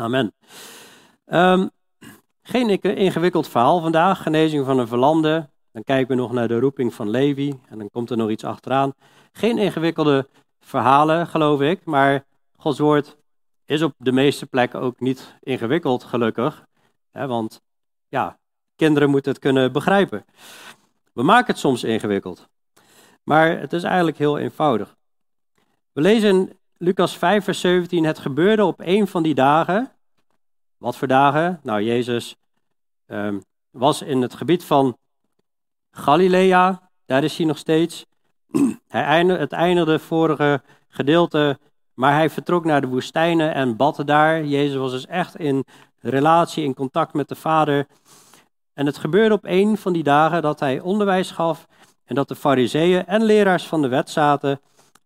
Amen. Ehm, geen ingewikkeld verhaal vandaag, genezing van een verlamde. Dan kijken we nog naar de roeping van Levi en dan komt er nog iets achteraan. Geen ingewikkelde verhalen, geloof ik, maar Gods woord is op de meeste plekken ook niet ingewikkeld, gelukkig. want ja, kinderen moeten het kunnen begrijpen. We maken het soms ingewikkeld, maar het is eigenlijk heel eenvoudig. We lezen Lucas 5, vers 17, het gebeurde op een van die dagen. Wat voor dagen? Nou, Jezus ehm, was in het gebied van Galilea, daar is hij nog steeds. hij eindigde, het eindigde vorige gedeelte, maar hij vertrok naar de woestijnen en bad daar. Jezus was dus echt in relatie, in contact met de Vader. En het gebeurde op een van die dagen dat hij onderwijs gaf en dat de fariseeën en leraars van de wet zaten,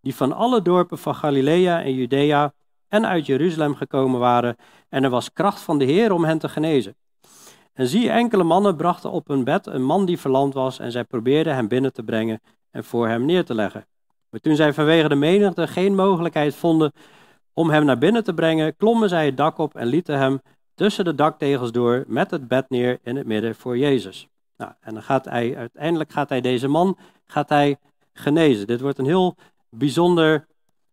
die van alle dorpen van Galilea en Judea en uit Jeruzalem gekomen waren, en er was kracht van de Heer om hen te genezen. En zie, enkele mannen brachten op hun bed een man die verlamd was, en zij probeerden hem binnen te brengen en voor hem neer te leggen. Maar toen zij vanwege de menigte geen mogelijkheid vonden om hem naar binnen te brengen, klommen zij het dak op en lieten hem tussen de daktegels door met het bed neer in het midden voor Jezus. Nou, en dan gaat hij, uiteindelijk gaat hij deze man gaat hij genezen. Dit wordt een heel bijzonder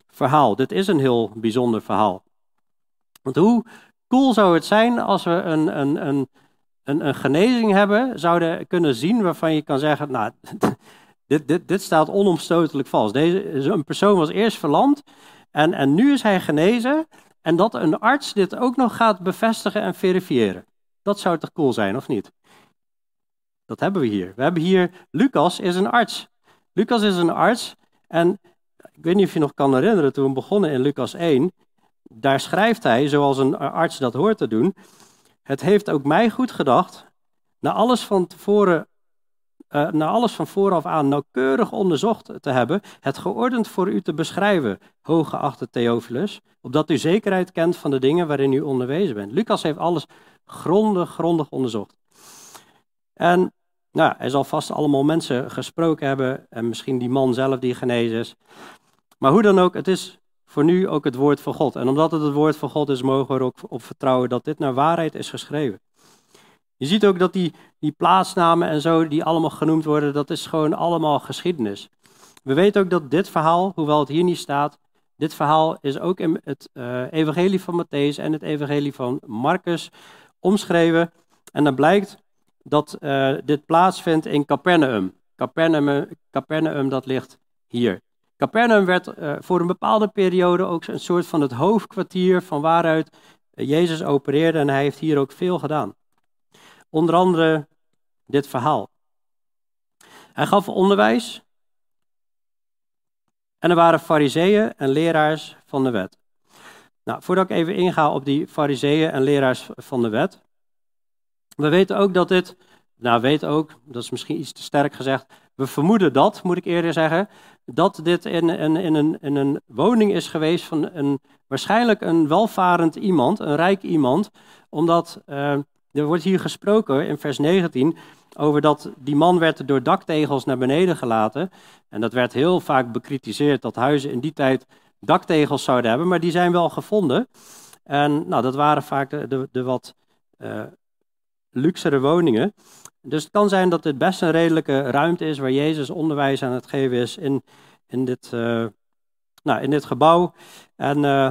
verhaal. Dit is een heel bijzonder verhaal. Want hoe cool zou het zijn als we een, een, een, een, een genezing hebben, zouden kunnen zien waarvan je kan zeggen, nou, dit, dit, dit staat onomstotelijk vast. Deze, een persoon was eerst verlamd en, en nu is hij genezen en dat een arts dit ook nog gaat bevestigen en verifiëren. Dat zou toch cool zijn, of niet? Dat hebben we hier. We hebben hier, Lucas is een arts. Lucas is een arts en ik weet niet of je nog kan herinneren, toen we begonnen in Lucas 1, daar schrijft hij, zoals een arts dat hoort te doen, het heeft ook mij goed gedacht, na alles van tevoren uh, na alles van vooraf aan nauwkeurig onderzocht te hebben, het geordend voor u te beschrijven, hooggeachte Theophilus, opdat u zekerheid kent van de dingen waarin u onderwezen bent. Lucas heeft alles grondig, grondig onderzocht. En nou, hij zal vast allemaal mensen gesproken hebben, en misschien die man zelf die genezen is. Maar hoe dan ook, het is voor nu ook het woord van God. En omdat het het woord van God is, mogen we er ook op vertrouwen dat dit naar waarheid is geschreven. Je ziet ook dat die, die plaatsnamen en zo, die allemaal genoemd worden, dat is gewoon allemaal geschiedenis. We weten ook dat dit verhaal, hoewel het hier niet staat, dit verhaal is ook in het uh, evangelie van Matthäus en het evangelie van Marcus omschreven. En dan blijkt dat uh, dit plaatsvindt in Capernaum. Capernaum. Capernaum, dat ligt hier. Capernaum werd uh, voor een bepaalde periode ook een soort van het hoofdkwartier van waaruit Jezus opereerde en hij heeft hier ook veel gedaan. Onder andere dit verhaal. Hij gaf onderwijs en er waren fariseeën en leraars van de wet. Nou, voordat ik even inga op die fariseeën en leraars van de wet. We weten ook dat dit, nou weten ook, dat is misschien iets te sterk gezegd. We vermoeden dat, moet ik eerder zeggen, dat dit in, in, in, een, in een woning is geweest van een, waarschijnlijk een welvarend iemand, een rijk iemand. Omdat uh, er wordt hier gesproken in vers 19 over dat die man werd door daktegels naar beneden gelaten. En dat werd heel vaak bekritiseerd dat huizen in die tijd daktegels zouden hebben, maar die zijn wel gevonden. En nou, dat waren vaak de, de, wat uh, luxere woningen. Dus het kan zijn dat dit best een redelijke ruimte is waar Jezus onderwijs aan het geven is in, in, dit, uh, nou, in dit gebouw. En uh,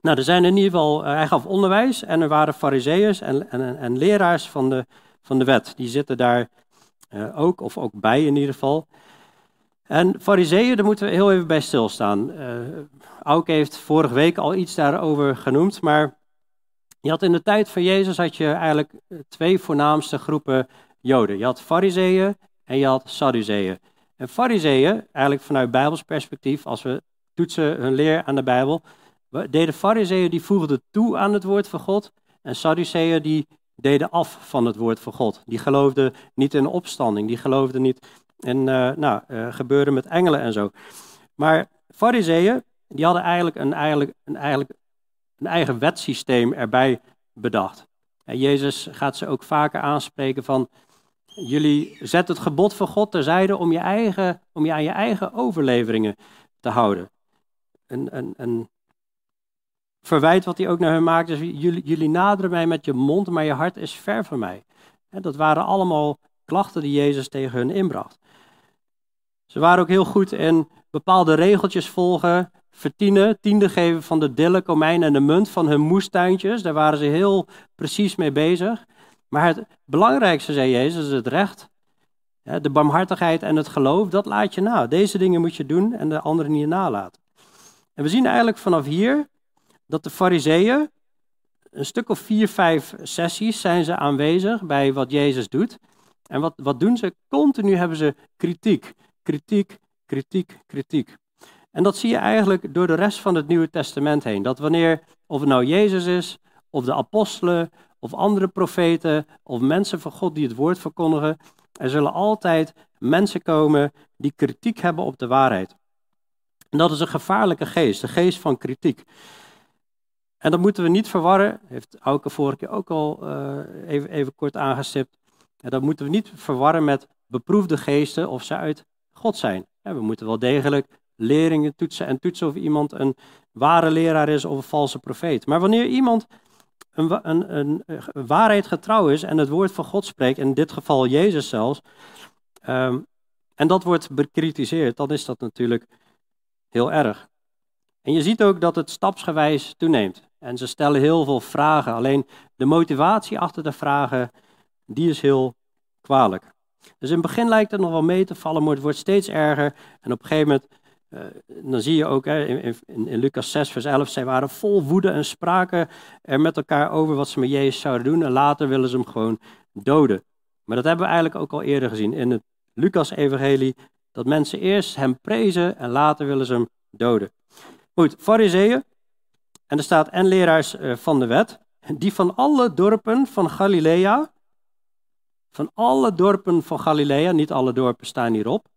nou, er zijn in ieder geval, uh, hij gaf onderwijs en er waren fariseeërs en, en, en, leraars van de, van de wet. Die zitten daar ook, of ook bij in ieder geval. En fariseeën, daar moeten we heel even bij stilstaan. Uh, Auke heeft vorige week al iets daarover genoemd, maar je had in de tijd van Jezus had je eigenlijk twee voornaamste groepen Joden. Je had Fariseeën en je had Sadduceeën. En Fariseeën, eigenlijk vanuit Bijbels perspectief, als we toetsen hun leer aan de Bijbel, deden Fariseeën die voegden toe aan het woord van God en Sadduceeën die deden af van het woord van God. Die geloofden niet in opstanding, die geloofden niet in uh, nou, uh, gebeuren met engelen en zo. Maar Fariseeën, die hadden eigenlijk een, eigenlijk, een, eigenlijk een eigen wetsysteem erbij bedacht. En Jezus gaat ze ook vaker aanspreken van, jullie zet het gebod van God terzijde om je, eigen, om aan je eigen overleveringen te houden. Een, een, een verwijt wat hij ook naar hen maakt is, jullie, jullie naderen mij met je mond, maar je hart is ver van mij. dat waren allemaal klachten die Jezus tegen hun inbracht. Ze waren ook heel goed in bepaalde regeltjes volgen, vertienen, tiende geven van de dille, komijn en de munt van hun moestuintjes. Daar waren ze heel precies mee bezig. Maar het belangrijkste, zei Jezus, is het recht, de barmhartigheid en het geloof, dat laat je na. Deze dingen moet je doen en de andere niet nalaten. En we zien eigenlijk vanaf hier dat de fariseeën, een stuk of vier, vijf sessies zijn ze aanwezig bij wat Jezus doet. En wat, wat doen ze? Continu hebben ze kritiek, kritiek, kritiek, kritiek. En dat zie je eigenlijk door de rest van het Nieuwe Testament heen. Dat wanneer, of het nou Jezus is, of de apostelen, of andere profeten, of mensen van God die het woord verkondigen, er zullen altijd mensen komen die kritiek hebben op de waarheid. En dat is een gevaarlijke geest, de geest van kritiek. En dat moeten we niet verwarren, heeft Auke vorige keer ook al uh, even, even kort aangestipt. En dat moeten we niet verwarren met beproefde geesten of ze uit God zijn. we moeten wel degelijk leringen toetsen en toetsen of iemand een ware leraar is of een valse profeet. Maar wanneer iemand een, een, een, een waarheid getrouw is en het woord van God spreekt, in dit geval Jezus zelfs, um, en dat wordt bekritiseerd, dan is dat natuurlijk heel erg. En je ziet ook dat het stapsgewijs toeneemt. En ze stellen heel veel vragen. Alleen de motivatie achter de vragen, die is heel kwalijk. Dus in het begin lijkt het nog wel mee te vallen, maar het wordt steeds erger. En op een gegeven moment, uh, dan zie je ook hè, in, in, in, Lucas 6, vers 11, zij waren vol woede en spraken er met elkaar over wat ze met Jezus zouden doen. En later willen ze hem gewoon doden. Maar dat hebben we eigenlijk ook al eerder gezien in het Lucas-evangelie. Dat mensen eerst hem prezen en later willen ze hem doden. Goed, fariseeën. En er staat en leraars eh, van de wet. Die van alle dorpen van Galilea. Van alle dorpen van Galilea, niet alle dorpen staan hierop.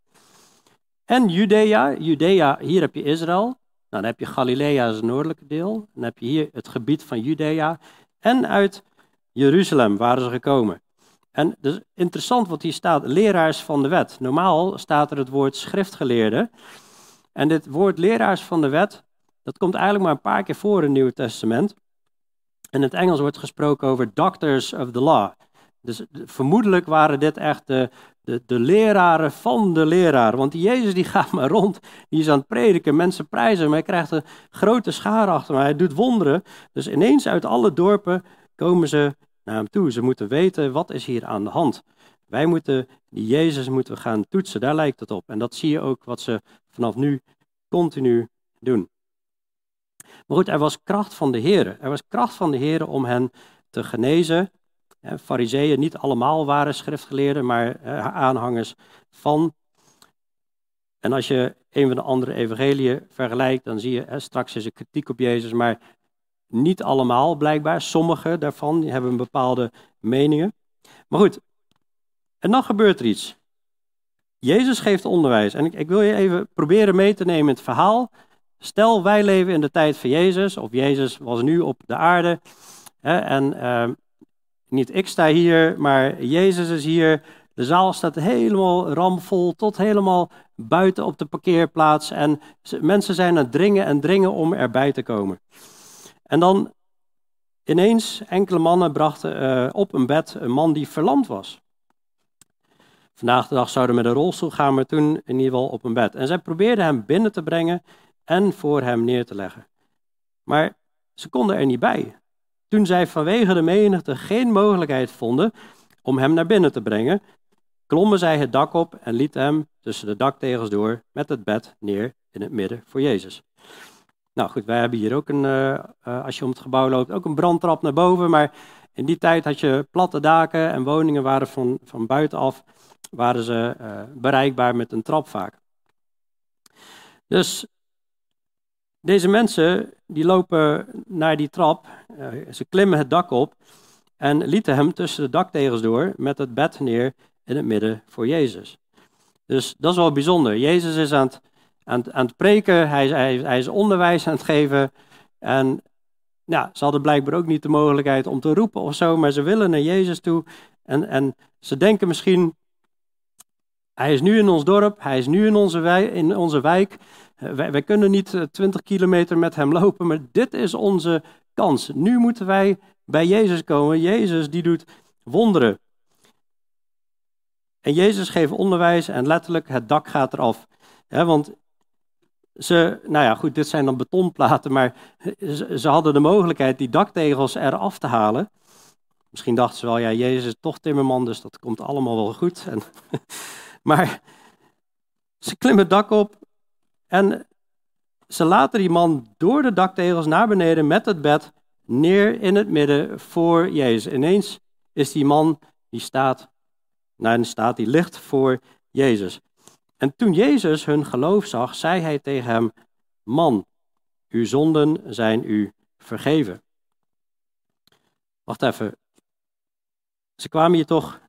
En Judea, Judea, hier heb je Israël. Nou, dan heb je Galilea, is het noordelijke deel. Dan heb je hier het gebied van Judea. En uit Jeruzalem waren ze gekomen. En dus interessant wat hier staat, leraars van de wet. Normaal staat er het woord schriftgeleerde. En dit woord leraars van de wet, dat komt eigenlijk maar een paar keer voor in het Nieuwe Testament. In het Engels wordt gesproken over doctors of the law. Dus vermoedelijk waren dit echt de, de, de leraren van de leraar. Want die Jezus die gaat maar rond, die is aan het prediken, mensen prijzen maar hij krijgt een grote schare achter hem, hij doet wonderen. Dus ineens uit alle dorpen komen ze naar hem toe. Ze moeten weten, wat is hier aan de hand? Wij moeten, die Jezus moeten gaan toetsen, daar lijkt het op. En dat zie je ook wat ze vanaf nu continu doen. Maar goed, er was kracht van de Heer. Er was kracht van de Heer om hen te genezen. Fariseeën, niet allemaal waren schriftgeleerden, maar aanhangers van. En als je een van de andere evangeliën vergelijkt, dan zie je, straks is er kritiek op Jezus, maar niet allemaal blijkbaar. Sommige daarvan hebben bepaalde meningen. Maar goed, en dan gebeurt er iets. Jezus geeft onderwijs. En ik, ik, wil je even proberen mee te nemen in het verhaal. Stel, wij leven in de tijd van Jezus, of Jezus was nu op de aarde. Hè, en uh, niet ik sta hier, maar Jezus is hier. De zaal staat helemaal ramvol, tot helemaal buiten op de parkeerplaats. En mensen zijn aan dringen en dringen om erbij te komen. En dan ineens, enkele mannen brachten uh, op een bed een man die verlamd was. Vandaag de dag zouden we met een rolstoel gaan, maar toen in ieder geval op een bed. En zij probeerden hem binnen te brengen en voor hem neer te leggen. Maar ze konden er niet bij. Toen zij vanwege de menigte geen mogelijkheid vonden om hem naar binnen te brengen, klommen zij het dak op en lieten hem tussen de daktegels door met het bed neer in het midden voor Jezus. Nou goed, wij hebben hier ook een, uh, uh, als je om het gebouw loopt, ook een brandtrap naar boven. Maar in die tijd had je platte daken en woningen waren van, van buitenaf waren ze uh, bereikbaar met een trap vaak. Dus deze mensen die lopen naar die trap, ze klimmen het dak op en lieten hem tussen de daktegels door met het bed neer in het midden voor Jezus. Dus dat is wel bijzonder. Jezus is aan het aan, aan het preken, hij, hij, hij, is onderwijs aan het geven. En ja, ze hadden blijkbaar ook niet de mogelijkheid om te roepen of zo, maar ze willen naar Jezus toe. En, en ze denken misschien, hij is nu in ons dorp, hij is nu in onze, wijk, in onze wijk. Wij, wij kunnen niet 20 kilometer met hem lopen, maar dit is onze kans. Nu moeten wij bij Jezus komen. Jezus die doet wonderen. En Jezus geeft onderwijs en letterlijk het dak gaat eraf. want ze, nou ja, goed, dit zijn dan betonplaten, maar ze, ze, hadden de mogelijkheid die daktegels eraf te halen. Misschien dachten ze wel, ja, Jezus is toch timmerman, dus dat komt allemaal wel goed. En, maar ze klimmen het dak op en ze laten die man door de daktegels naar beneden met het bed neer in het midden voor Jezus. Ineens is die man, die staat, nou, staat, die ligt voor Jezus. En toen Jezus hun geloof zag, zei hij tegen hem: Man, uw zonden zijn u vergeven. Wacht even. Ze kwamen hier toch.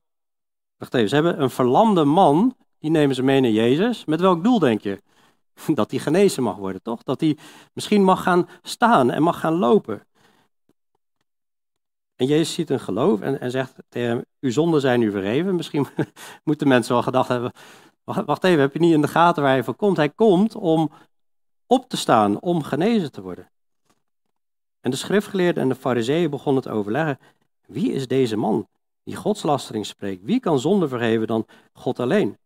Wacht even, ze hebben een verlamde man, die nemen ze mee naar Jezus. Met welk doel denk je? Dat hij genezen mag worden, toch? Dat hij misschien mag gaan staan en mag gaan lopen. En Jezus ziet een geloof en, en zegt tegen uw zonden zijn u vergeven. Misschien moeten mensen wel gedacht hebben, wacht even, heb je niet in de gaten waar hij voor komt? Hij komt om op te staan, om genezen te worden. En de schriftgeleerden en de fariseeën begonnen te overleggen, wie is deze man die godslastering spreekt? Wie kan zonde vergeven dan God alleen?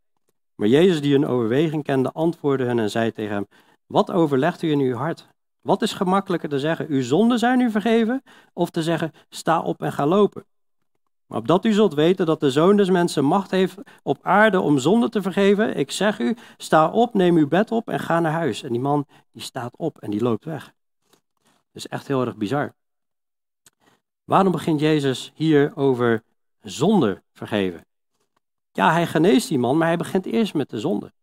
Maar Jezus, die een overweging kende, antwoordde hen en zei tegen hem, wat overlegt u in uw hart? Wat is gemakkelijker te zeggen, uw zonden zijn u vergeven, of te zeggen, sta op en ga lopen? Maar opdat u zult weten dat de Zoon des Mensen macht heeft op aarde om zonde te vergeven, ik zeg u, sta op, neem uw bed op en ga naar huis. En die man, die staat op en die loopt weg. Dat is echt heel erg bizar. Waarom begint Jezus hier over zonde vergeven? Ja, hij geneest die man, maar hij begint eerst met de zonde.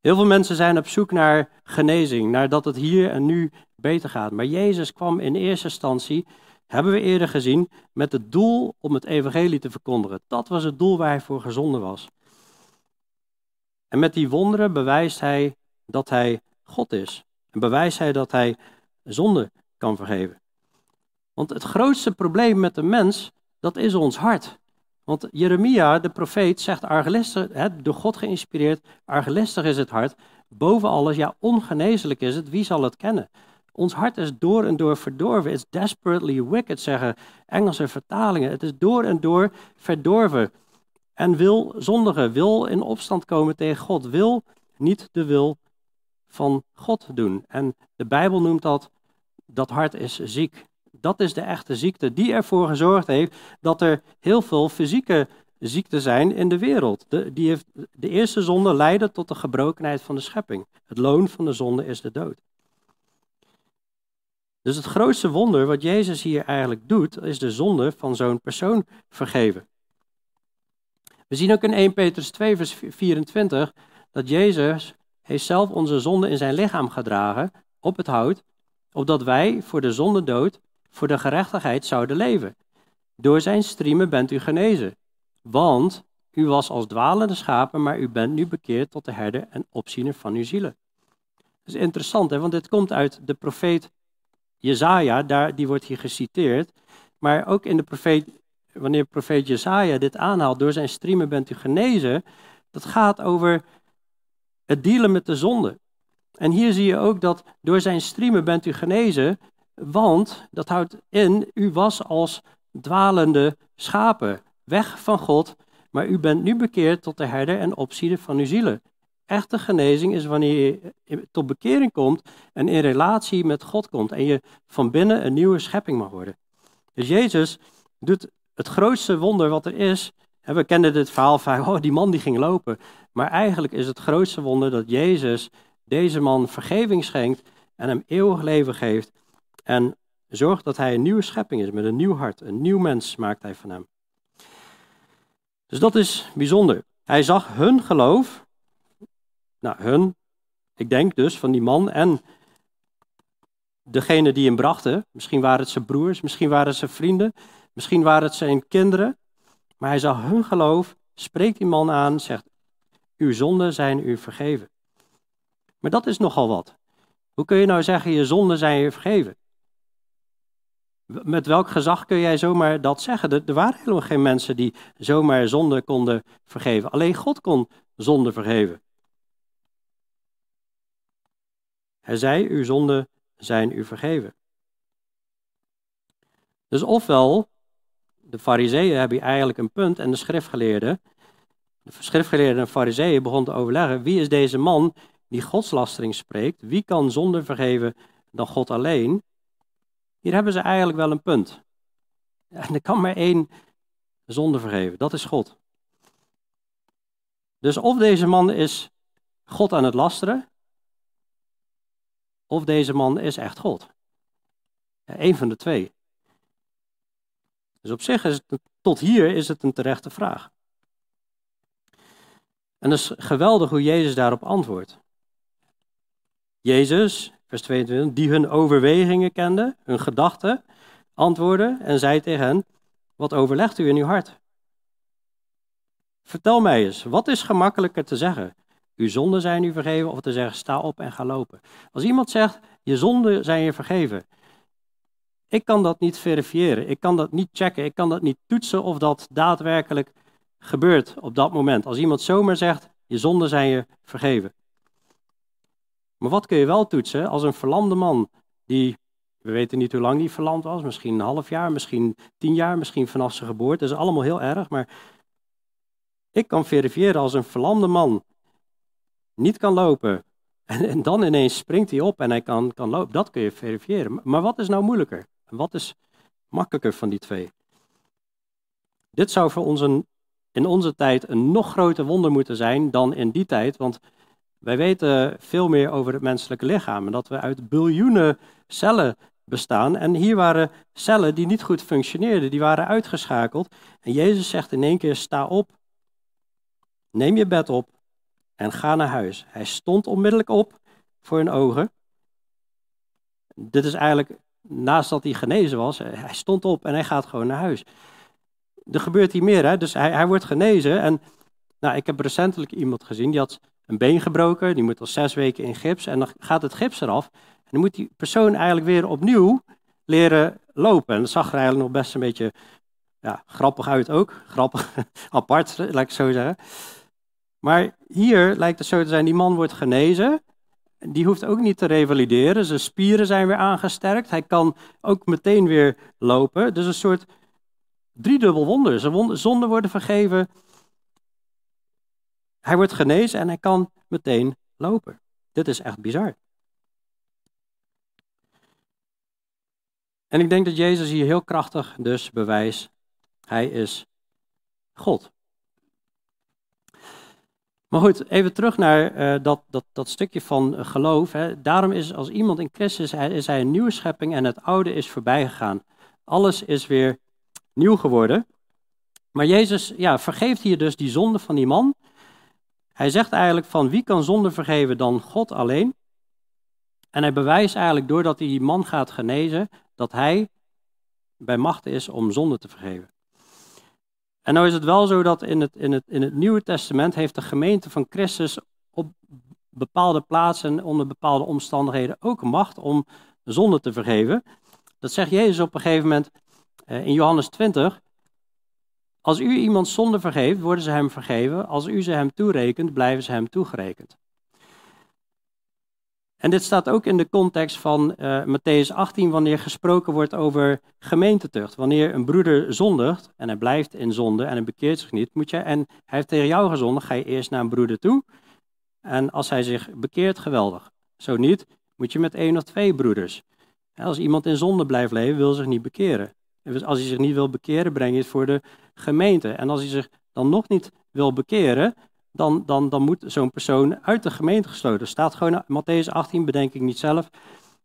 Heel veel mensen zijn op zoek naar genezing, naar dat het hier en nu beter gaat. Maar Jezus kwam in eerste instantie, hebben we eerder gezien, met het doel om het evangelie te verkondigen. Dat was het doel waar hij voor gezonden was. En met die wonderen bewijst hij dat hij God is. En bewijst hij dat hij zonde kan vergeven. Want het grootste probleem met de mens, dat is ons hart. Want Jeremia, de profeet, zegt argelistig, hè, door God geïnspireerd, argelistig is het hart. Boven alles, ja, ongeneeslijk is het, wie zal het kennen? Ons hart is door en door verdorven. It's desperately wicked, zeggen Engelse vertalingen. Het is door en door verdorven. En wil zondigen, wil in opstand komen tegen God, wil niet de wil van God doen. En de Bijbel noemt dat, dat hart is ziek. Dat is de echte ziekte die ervoor gezorgd heeft dat er heel veel fysieke ziekten zijn in de wereld. De, die heeft, de eerste zonde leidde tot de gebrokenheid van de schepping. Het loon van de zonde is de dood. Dus het grootste wonder wat Jezus hier eigenlijk doet, is de zonde van zo'n persoon vergeven. We zien ook in 1 Petrus 2, vers 24, dat Jezus heeft zelf onze zonde in zijn lichaam gedragen op het hout, opdat wij voor de zonde dood voor de gerechtigheid zouden leven. Door zijn striemen bent u genezen. Want u was als dwalende schapen, maar u bent nu bekeerd tot de herder en opziener van uw zielen. Dat is interessant, hè? want dit komt uit de profeet Jezaja, daar, die wordt hier geciteerd. Maar ook in de profeet, wanneer profeet Jezaja dit aanhaalt, door zijn striemen bent u genezen, dat gaat over het dealen met de zonde. En hier zie je ook dat door zijn striemen bent u genezen, want dat houdt in, u was als dwalende schapen, weg van God, maar u bent nu bekeerd tot de herder en opziener van uw zielen. Echte genezing is wanneer je tot bekering komt en in relatie met God komt en je van binnen een nieuwe schepping mag worden. Dus Jezus doet het grootste wonder wat er is. We kennen dit verhaal van, oh, die man die ging lopen. Maar eigenlijk is het grootste wonder dat Jezus deze man vergeving schenkt en hem eeuwig leven geeft en zorgt dat hij een nieuwe schepping is met een nieuw hart. Een nieuw mens maakt hij van hem. Dus dat is bijzonder. Hij zag hun geloof. Nou, hun, ik denk dus van die man en degene die hem brachten. Misschien waren het zijn broers, misschien waren het zijn vrienden, misschien waren het zijn kinderen. Maar hij zag hun geloof, spreekt die man aan, zegt: Uw zonden zijn u vergeven. Maar dat is nogal wat. Hoe kun je nou zeggen: Je zonden zijn je vergeven? Met welk gezag kun jij zomaar dat zeggen? Er, waren helemaal geen mensen die zomaar zonde konden vergeven. Alleen God kon zonde vergeven. Hij zei, uw zonden zijn u vergeven. Dus ofwel, de fariseeën hebben eigenlijk een punt en de schriftgeleerden, de schriftgeleerden en fariseeën begonnen te overleggen, wie is deze man die godslastering spreekt? Wie kan zonde vergeven dan God alleen? Hier hebben ze eigenlijk wel een punt. En er kan maar één zonde vergeven, dat is God. Dus of deze man is God aan het lasteren, of deze man is echt God. Eén van de twee. Dus op zich is het, tot hier is het een terechte vraag. En het is geweldig hoe Jezus daarop antwoordt. Jezus, vers 22, die hun overwegingen kende, hun gedachten, antwoordde en zei tegen hen, wat overlegt u in uw hart? Vertel mij eens, wat is gemakkelijker te zeggen? Uw zonden zijn u vergeven of te zeggen, sta op en ga lopen. Als iemand zegt, je zonden zijn je vergeven. Ik kan dat niet verifiëren, ik kan dat niet checken, ik kan dat niet toetsen of dat daadwerkelijk gebeurt op dat moment. Als iemand zomaar zegt, je zonden zijn je vergeven. Maar wat kun je wel toetsen als een verlamde man, die, we weten niet hoe lang die verlamd was, misschien een half jaar, misschien tien jaar, misschien vanaf zijn geboorte, dat is allemaal heel erg, maar ik kan verifiëren als een verlamde man niet kan lopen en, dan ineens springt hij op en hij kan, kan lopen, dat kun je verifiëren. Maar wat is nou moeilijker? Wat is makkelijker van die twee? Dit zou voor ons een, in onze tijd een nog groter wonder moeten zijn dan in die tijd, want wij weten veel meer over het menselijke lichaam en dat we uit biljoenen cellen bestaan. En hier waren cellen die niet goed functioneerden, die waren uitgeschakeld. En Jezus zegt in één keer: sta op, neem je bed op en ga naar huis. Hij stond onmiddellijk op voor hun ogen. Dit is eigenlijk naast dat hij genezen was, hij stond op en hij gaat gewoon naar huis. Er gebeurt hier meer, hè? dus hij, hij wordt genezen. En nou, ik heb recentelijk iemand gezien, die had een been gebroken, die moet al zes weken in gips en dan gaat het gips eraf. En dan moet die persoon eigenlijk weer opnieuw leren lopen. En dat zag er eigenlijk nog best een beetje ja, grappig uit ook. Grappig, apart, laat ik zo zeggen. Maar hier lijkt het zo te zijn, die man wordt genezen. Die hoeft ook niet te revalideren. Zijn spieren zijn weer aangesterkt. Hij kan ook meteen weer lopen. Dus een soort driedubbel wonder. Zijn zonden worden vergeven. Hij wordt genezen en hij kan meteen lopen. Dit is echt bizar. En ik denk dat Jezus hier heel krachtig dus bewijst, hij is God. Maar goed, even terug naar uh, dat, dat, dat stukje van geloof. Hè. Daarom is als iemand in Christus is, is hij een nieuwe schepping en het oude is voorbij gegaan. Alles is weer nieuw geworden. Maar Jezus ja, vergeeft hier dus die zonde van die man. Hij zegt eigenlijk van wie kan zonde vergeven dan God alleen. En hij bewijst eigenlijk doordat hij die man gaat genezen, dat hij bij macht is om zonde te vergeven. En nou is het wel zo dat in het, in het, in het Nieuwe Testament heeft de gemeente van Christus op bepaalde plaatsen, onder bepaalde omstandigheden, ook macht om zonde te vergeven. Dat zegt Jezus op een gegeven moment eh, in Johannes 20. Als u iemand zonde vergeeft, worden ze hem vergeven. Als u ze hem toerekent, blijven ze hem toegerekend. En dit staat ook in de context van uh, Matthäus 18, wanneer gesproken wordt over gemeentetucht. Wanneer een broeder zondigt en hij blijft in zonde en hij bekeert zich niet, moet je, en hij heeft tegen jou gezondigd, ga je eerst naar een broeder toe. En als hij zich bekeert, geweldig. Zo niet, moet je met één of twee broeders. Als iemand in zonde blijft leven, wil zich niet bekeren. Als hij zich niet wil bekeren, breng je het voor de gemeente. En als hij zich dan nog niet wil bekeren, dan, dan, dan moet zo'n persoon uit de gemeente gesloten. Staat gewoon, Matthäus 18 bedenk ik niet zelf.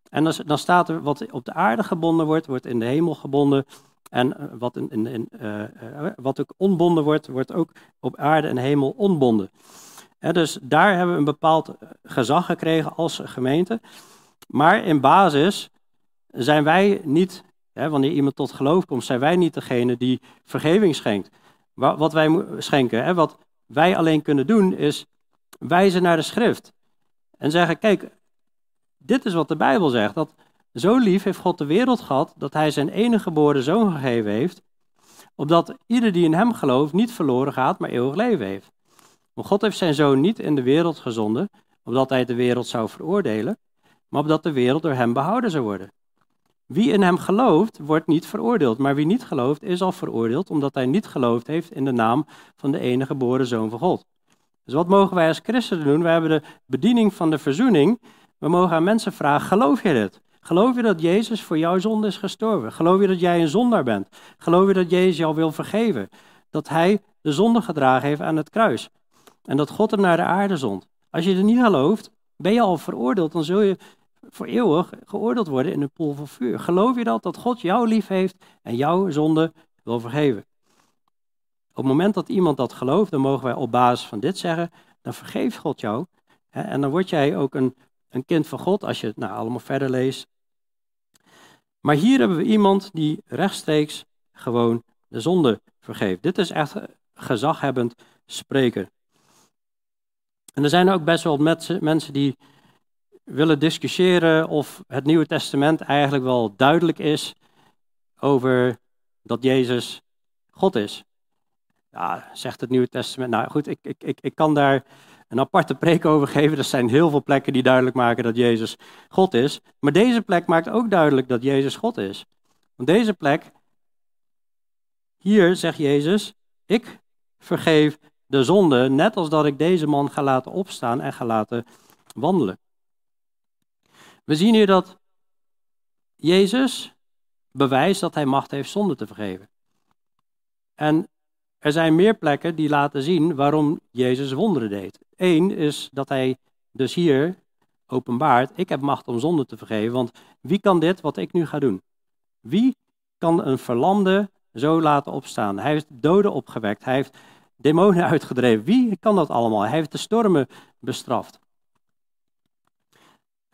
En dan, dan staat er, wat op de aarde gebonden wordt, wordt in de hemel gebonden. En eh, wat, in, in, in uh, wat ook onbonden wordt, wordt ook op aarde en hemel onbonden. dus daar hebben we een bepaald gezag gekregen als gemeente. Maar in basis zijn wij niet, wanneer iemand tot geloof komt, zijn wij niet degene die vergeving schenkt. Wat wij schenken, wat wij alleen kunnen doen, is wijzen naar de schrift. En zeggen, kijk, dit is wat de Bijbel zegt. Dat zo lief heeft God de wereld gehad, dat hij zijn enige geboren zoon gegeven heeft, opdat ieder die in hem gelooft niet verloren gaat, maar eeuwig leven heeft. Want God heeft zijn zoon niet in de wereld gezonden, opdat hij de wereld zou veroordelen, maar opdat de wereld door hem behouden zou worden. Wie in hem gelooft, wordt niet veroordeeld, maar wie niet gelooft, is al veroordeeld, omdat hij niet geloofd heeft in de naam van de enige geboren Zoon van God. Dus wat mogen wij als christenen doen? We hebben de bediening van de verzoening. We mogen aan mensen vragen, geloof je dit? Geloof je dat Jezus voor jouw zonde is gestorven? Geloof je dat jij een zondaar bent? Geloof je dat Jezus jou wil vergeven? Dat hij de zonde gedragen heeft aan het kruis? En dat God hem naar de aarde zond? Als je er niet gelooft, ben je al veroordeeld. Dan zul je voor eeuwig geoordeeld worden in een pool van vuur. Geloof je dat, dat God jou lief heeft en jouw zonde wil vergeven? Op het moment dat iemand dat gelooft, dan mogen wij op basis van dit zeggen, dan vergeeft God jou. Hè, en dan word jij ook een, een kind van God als je het nou allemaal verder leest. Maar hier hebben we iemand die rechtstreeks gewoon de zonde vergeeft. Dit is echt gezaghebbend spreken. En er zijn ook best wel mensen die willen discussiëren of het Nieuwe Testament eigenlijk wel duidelijk is over dat Jezus God is. Ja, zegt het Nieuwe Testament. Nou goed, ik, ik, ik, ik kan daar een aparte preek over geven. Er zijn heel veel plekken die duidelijk maken dat Jezus God is. Maar deze plek maakt ook duidelijk dat Jezus God is. Want deze plek, hier zegt Jezus, ik vergeef de zonde, net als dat ik deze man ga laten opstaan en ga laten wandelen. We zien hier dat Jezus bewijst dat hij macht heeft zonde te vergeven. En er zijn meer plekken die laten zien waarom Jezus wonderen deed. Eén is dat hij dus hier openbaart, ik heb macht om zonde te vergeven, want wie kan dit wat ik nu ga doen? Wie kan een verlamde zo laten opstaan? Hij heeft doden opgewekt, hij heeft demonen uitgedreven. Wie kan dat allemaal? Hij heeft de stormen bestraft.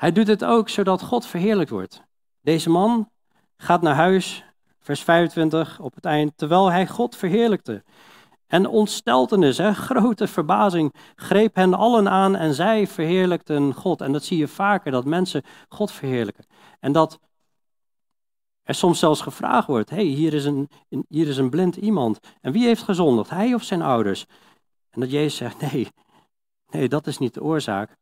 Hij doet het ook zodat God verheerlijkt wordt. Deze man gaat naar huis, vers 25 op het eind, terwijl hij God verheerlijkte. En ontsteltenis, hè, grote verbazing, greep hen allen aan en zij verheerlijkten God. En dat zie je vaker, dat mensen God verheerlijken. En dat er soms zelfs gevraagd wordt, hey, hier, is een, hier is een blind iemand. En wie heeft gezondigd, hij of zijn ouders? En dat Jezus zegt, nee, nee, dat is niet de oorzaak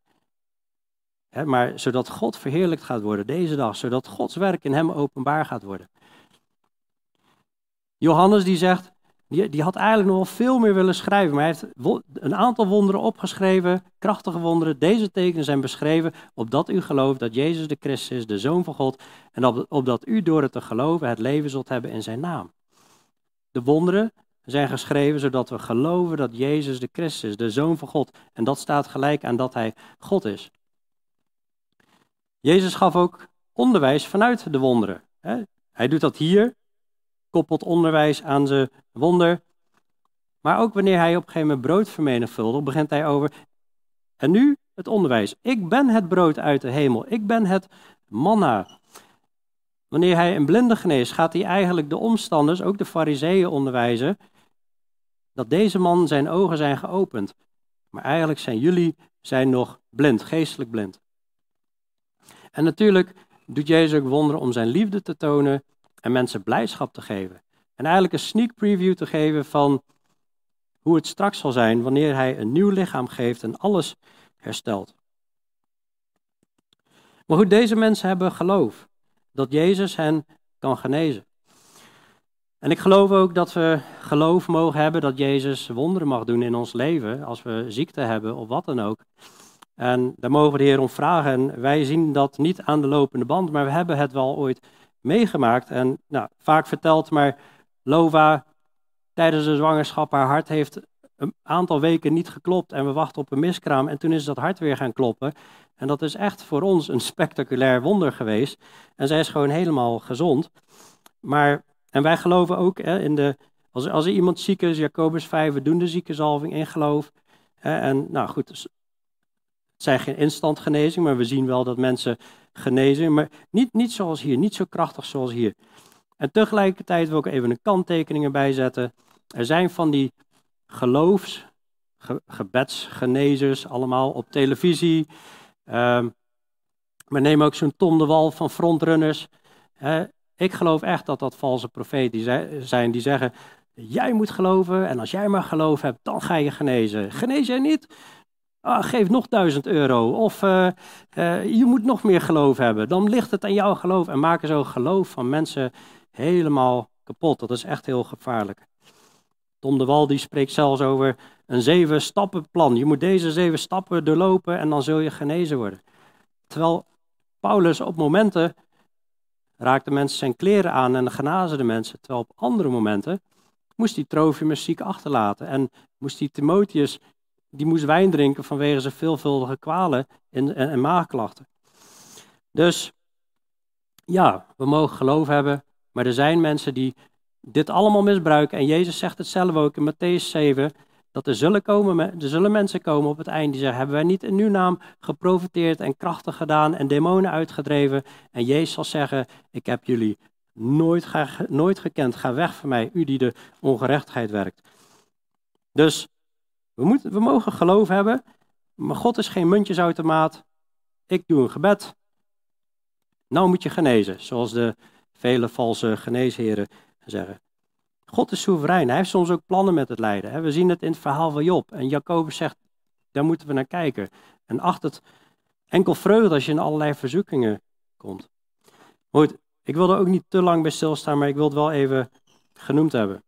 maar zodat God verheerlijkt gaat worden deze dag, zodat Gods werk in hem openbaar gaat worden. Johannes die zegt, die, die had eigenlijk nog wel veel meer willen schrijven, maar hij heeft een aantal wonderen opgeschreven, krachtige wonderen. Deze tekenen zijn beschreven, opdat u gelooft dat Jezus de Christus is, de Zoon van God, en op, opdat u door het te geloven het leven zult hebben in zijn naam. De wonderen zijn geschreven zodat we geloven dat Jezus de Christus is, de Zoon van God. En dat staat gelijk aan dat hij God is. Jezus gaf ook onderwijs vanuit de wonderen. Hij doet dat hier, koppelt onderwijs aan zijn wonder. Maar ook wanneer hij op een gegeven moment brood vermenigvuldigt, begint hij over. En nu het onderwijs. Ik ben het brood uit de hemel. Ik ben het manna. Wanneer hij een blinde geneest, gaat hij eigenlijk de omstanders, ook de fariseeën, onderwijzen. Dat deze man zijn ogen zijn geopend. Maar eigenlijk zijn jullie zijn nog blind, geestelijk blind. En natuurlijk doet Jezus ook wonderen om zijn liefde te tonen en mensen blijdschap te geven. En eigenlijk een sneak preview te geven van hoe het straks zal zijn wanneer hij een nieuw lichaam geeft en alles herstelt. Maar goed, deze mensen hebben geloof dat Jezus hen kan genezen. En ik geloof ook dat we geloof mogen hebben dat Jezus wonderen mag doen in ons leven, als we ziekte hebben of wat dan ook. En daar mogen we de Heer om vragen. En wij zien dat niet aan de lopende band, maar we hebben het wel ooit meegemaakt. En nou, vaak verteld, maar Lova tijdens de zwangerschap, haar hart heeft een aantal weken niet geklopt en we wachten op een miskraam. En toen is dat hart weer gaan kloppen. En dat is echt voor ons een spectaculair wonder geweest. En zij is gewoon helemaal gezond. Maar, en wij geloven ook hè, in de, als, als er iemand ziek is, Jacobus 5, we doen de ziekenzalving in geloof. En nou goed, zijn geen instant genezing, maar we zien wel dat mensen genezen. Maar niet, niet zoals hier, niet zo krachtig zoals hier. En tegelijkertijd wil ik even een kanttekening erbij zetten. Er zijn van die geloofs, gebedsgenezers allemaal op televisie. Um, maar neem ook zo'n Tom de Wal van Frontrunners. ik geloof echt dat dat valse profeten zijn die zeggen: Jij moet geloven en als jij maar geloof hebt, dan ga je genezen. Genees jij niet? Ah, geef nog duizend euro. Of uh, uh, je moet nog meer geloof hebben. Dan ligt het aan jouw geloof. En maken zo geloof van mensen helemaal kapot. Dat is echt heel gevaarlijk. Tom de Wal die spreekt zelfs over een zeven stappen plan. Je moet deze zeven stappen doorlopen en dan zul je genezen worden. Terwijl Paulus op momenten raakte mensen zijn kleren aan en genazen de mensen. Terwijl op andere momenten moest hij Trofimus ziek achterlaten. En moest hij Timotheus, die moest wijn drinken vanwege zijn veelvuldige kwalen en, en, en maagklachten. Dus ja, we mogen geloof hebben, maar er zijn mensen die dit allemaal misbruiken. En Jezus zegt het zelf ook in Matthäus 7, dat er zullen, komen, er zullen mensen komen op het eind die zeggen, hebben wij niet in uw naam geprofiteerd en krachtig gedaan en demonen uitgedreven? En Jezus zal zeggen, ik heb jullie nooit, nooit gekend, ga weg van mij, u die de ongerechtigheid werkt. Dus we, moeten, we mogen geloof hebben, maar God is geen muntjesautomaat. Ik doe een gebed, nou moet je genezen, zoals de vele valse geneesheren zeggen. God is soeverein. Hij heeft soms ook plannen met het lijden. We zien het in het verhaal van Job. En Jacobus zegt, daar moeten we naar kijken. En acht het enkel vreugde als je in allerlei verzoekingen komt. Goed, ik wil er ook niet te lang bij stilstaan, maar ik wil het wel even genoemd hebben.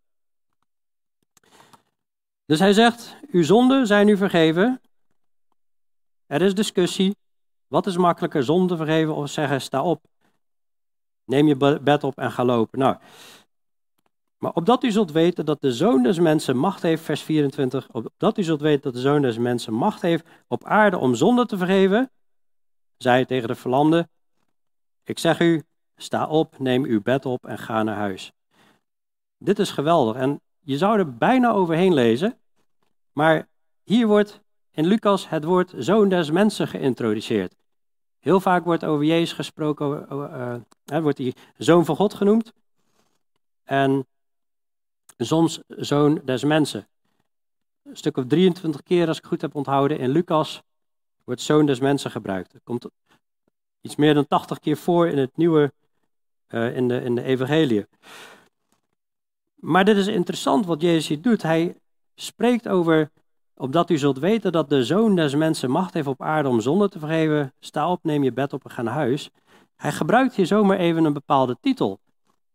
Dus hij zegt, uw zonden zijn u vergeven. Er is discussie. Wat is makkelijker, zonde vergeven of zeggen, sta op. Neem je bed op en ga lopen. Nou, maar opdat u zult weten dat de Zoon des Mensen macht heeft, vers 24, opdat u zult weten dat de Zoon des Mensen macht heeft op aarde om zonde te vergeven, zei hij tegen de verlamde, ik zeg u, sta op, neem uw bed op en ga naar huis. Dit is geweldig en je zou er bijna overheen lezen, maar hier wordt in Lucas het woord Zoon des Mensen geïntroduceerd. Heel vaak wordt over Jezus gesproken, uh, wordt hij Zoon van God genoemd. En soms zoon des mensen. Een stuk of 23 keer, als ik goed heb onthouden, in Lucas wordt zoon des mensen gebruikt. Het komt iets meer dan 80 keer voor in het nieuwe, uh, in, de, in de evangelie. Maar dit is interessant wat Jezus hier doet. Hij spreekt over, opdat u zult weten dat de zoon des mensen macht heeft op aarde om zonde te vergeven. Sta op, neem je bed op en ga naar huis. Hij gebruikt hier zomaar even een bepaalde titel.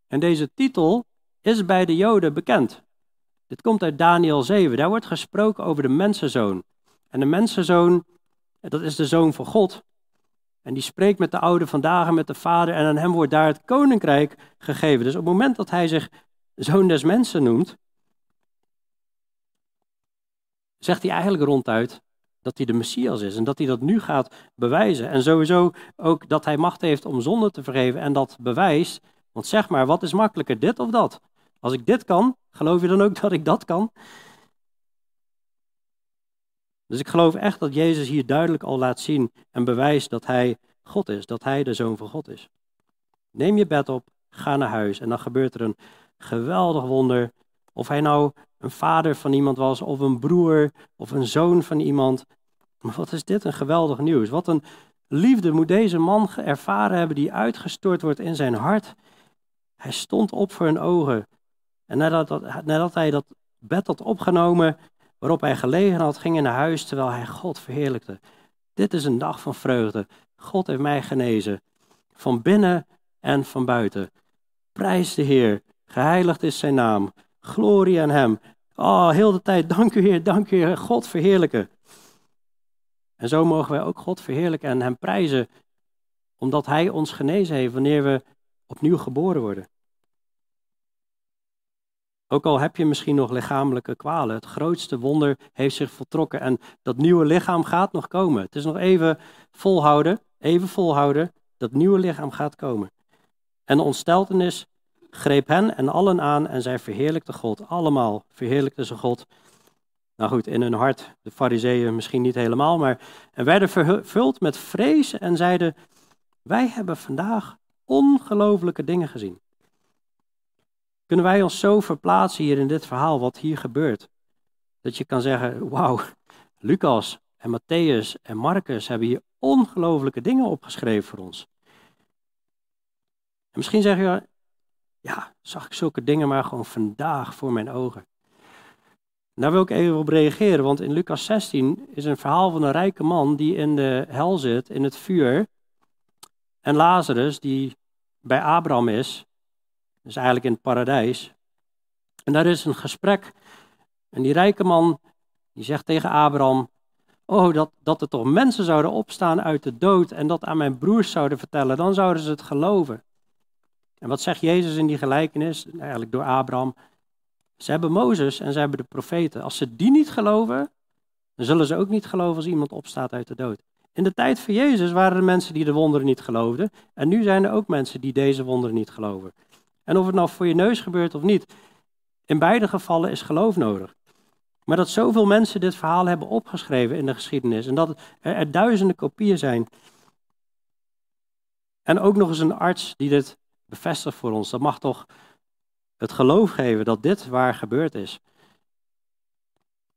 En deze titel is bij de Joden bekend. Dit komt uit Daniel 7. Daar wordt gesproken over de mensenzoon. En de mensenzoon, dat is de zoon van God. En die spreekt met de oude vandaag met de vader en aan hem wordt daar het koninkrijk gegeven. Dus op het moment dat hij zich zoon des mensen noemt, zegt hij eigenlijk ronduit dat hij de Messias is en dat hij dat nu gaat bewijzen. En sowieso ook dat hij macht heeft om zonde te vergeven en dat bewijst. Want zeg maar, wat is makkelijker, dit of dat? Als ik dit kan, geloof je dan ook dat ik dat kan? Dus ik geloof echt dat Jezus hier duidelijk al laat zien en bewijst dat hij God is, dat hij de zoon van God is. Neem je bed op, ga naar huis en dan gebeurt er een geweldig wonder. Of hij nou een vader van iemand was, of een broer, of een zoon van iemand. Maar wat is dit een geweldig nieuws? Wat een liefde moet deze man ervaren hebben die uitgestort wordt in zijn hart. Hij stond op voor hun ogen. En nadat, nadat hij dat bed had opgenomen waarop hij gelegen had, ging hij naar huis terwijl hij God verheerlijkte. Dit is een dag van vreugde. God heeft mij genezen. Van binnen en van buiten. Prijs de Heer. Geheiligd is zijn naam. Glorie aan hem. Oh, heel de tijd. Dank u Heer, dank u. God verheerlijken. En zo mogen wij ook God verheerlijken en hem prijzen. Omdat hij ons genezen heeft wanneer we opnieuw geboren worden. Ook al heb je misschien nog lichamelijke kwalen, het grootste wonder heeft zich voltrokken en dat nieuwe lichaam gaat nog komen. Het is nog even volhouden, even volhouden, dat nieuwe lichaam gaat komen. En de ontsteltenis greep hen en allen aan en zij verheerlijkten God. Allemaal verheerlijkten ze God. Nou goed, in hun hart, de fariseeën misschien niet helemaal, maar en werden vervuld met vrees en zeiden, wij hebben vandaag ongelooflijke dingen gezien. Kunnen wij ons zo verplaatsen hier in dit verhaal, wat hier gebeurt? Dat je kan zeggen, wauw, Lucas en Matthäus en Marcus hebben hier ongelooflijke dingen opgeschreven voor ons. En misschien zeg je, ja, zag ik zulke dingen maar gewoon vandaag voor mijn ogen. daar wil ik even op reageren, want in Lucas 16 is een verhaal van een rijke man die in de hel zit, in het vuur. En Lazarus, die bij Abraham is, dus eigenlijk in het paradijs. En daar is een gesprek. En die rijke man, die zegt tegen Abraham, oh, dat, dat er toch mensen zouden opstaan uit de dood en dat aan mijn broers zouden vertellen, dan zouden ze het geloven. En wat zegt Jezus in die gelijkenis, eigenlijk door Abraham? Ze hebben Mozes en ze hebben de profeten. Als ze die niet geloven, dan zullen ze ook niet geloven als iemand opstaat uit de dood. In de tijd van Jezus waren er mensen die de wonderen niet geloofden. En nu zijn er ook mensen die deze wonderen niet geloven. En of het nou voor je neus gebeurt of niet, in beide gevallen is geloof nodig. Maar dat zoveel mensen dit verhaal hebben opgeschreven in de geschiedenis en dat er, duizenden kopieën zijn. En ook nog eens een arts die dit bevestigt voor ons. Dat mag toch het geloof geven dat dit waar gebeurd is.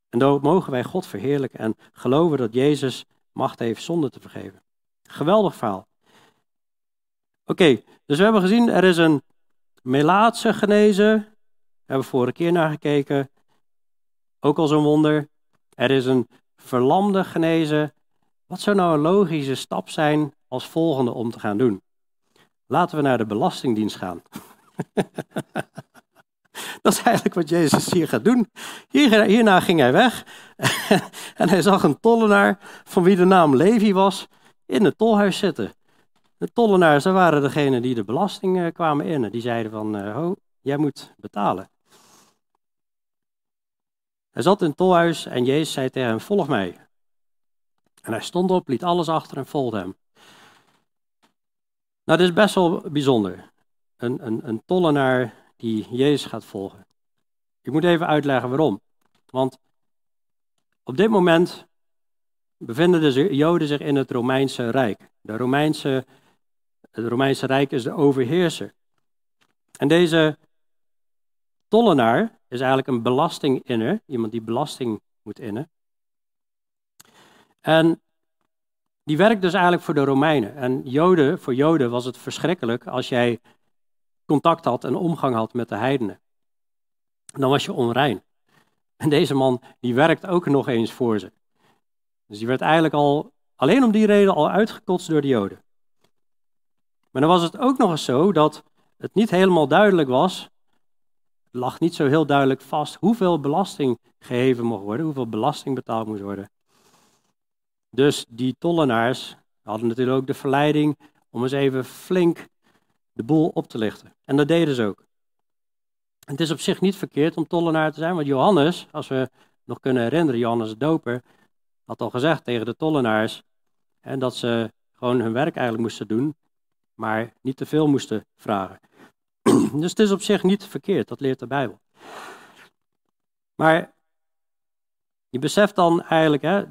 En dan mogen wij God verheerlijken en geloven dat Jezus macht heeft zonde te vergeven. Geweldig verhaal. Oké, dus we hebben gezien, er is een Melaatse genezen. Daar hebben we vorige keer naar gekeken. Ook al zo'n wonder. Er is een verlamde genezen. Wat zou nou een logische stap zijn als volgende om te gaan doen? Laten we naar de Belastingdienst gaan. Dat is eigenlijk wat Jezus hier gaat doen. Hier, hierna ging hij weg en hij zag een tollenaar van wie de naam Levi was in het tolhuis zitten. De tollenaars, dat waren degenen die de belasting eh, kwamen innen. Die zeiden van, uh, ho, jij moet betalen. Hij zat in het tolhuis en Jezus zei tegen hem, volg mij. En hij stond op, liet alles achter en volgde hem. Nou, dit is best wel bijzonder. Een, een, een tollenaar die Jezus gaat volgen. Ik moet even uitleggen waarom. Want op dit moment bevinden de Joden zich in het Romeinse Rijk. De Romeinse, het Romeinse Rijk is de overheerser. En deze tollenaar is eigenlijk een belastinginner, iemand die belasting moet innen. En die werkt dus eigenlijk voor de Romeinen. En Joden, voor Joden was het verschrikkelijk als jij contact had en omgang had met de heidenen. Dan was je onrein. En deze man, die werkt ook nog eens voor ze. Dus die werd eigenlijk al, alleen om die reden, al uitgekotst door de Joden. Maar dan was het ook nog eens zo dat het niet helemaal duidelijk was, lag niet zo heel duidelijk vast hoeveel belasting geheven mocht worden, hoeveel belasting betaald moest worden. Dus die tollenaars hadden natuurlijk ook de verleiding om eens even flink de boel op te lichten. En dat deden ze ook. Het is op zich niet verkeerd om tollenaar te zijn, want Johannes, als we nog kunnen herinneren, Johannes de Doper, had al gezegd tegen de tollenaars en dat ze gewoon hun werk eigenlijk moesten doen, maar niet te veel moesten vragen. dus het is op zich niet verkeerd, dat leert de Bijbel. Maar je beseft dan eigenlijk, hè,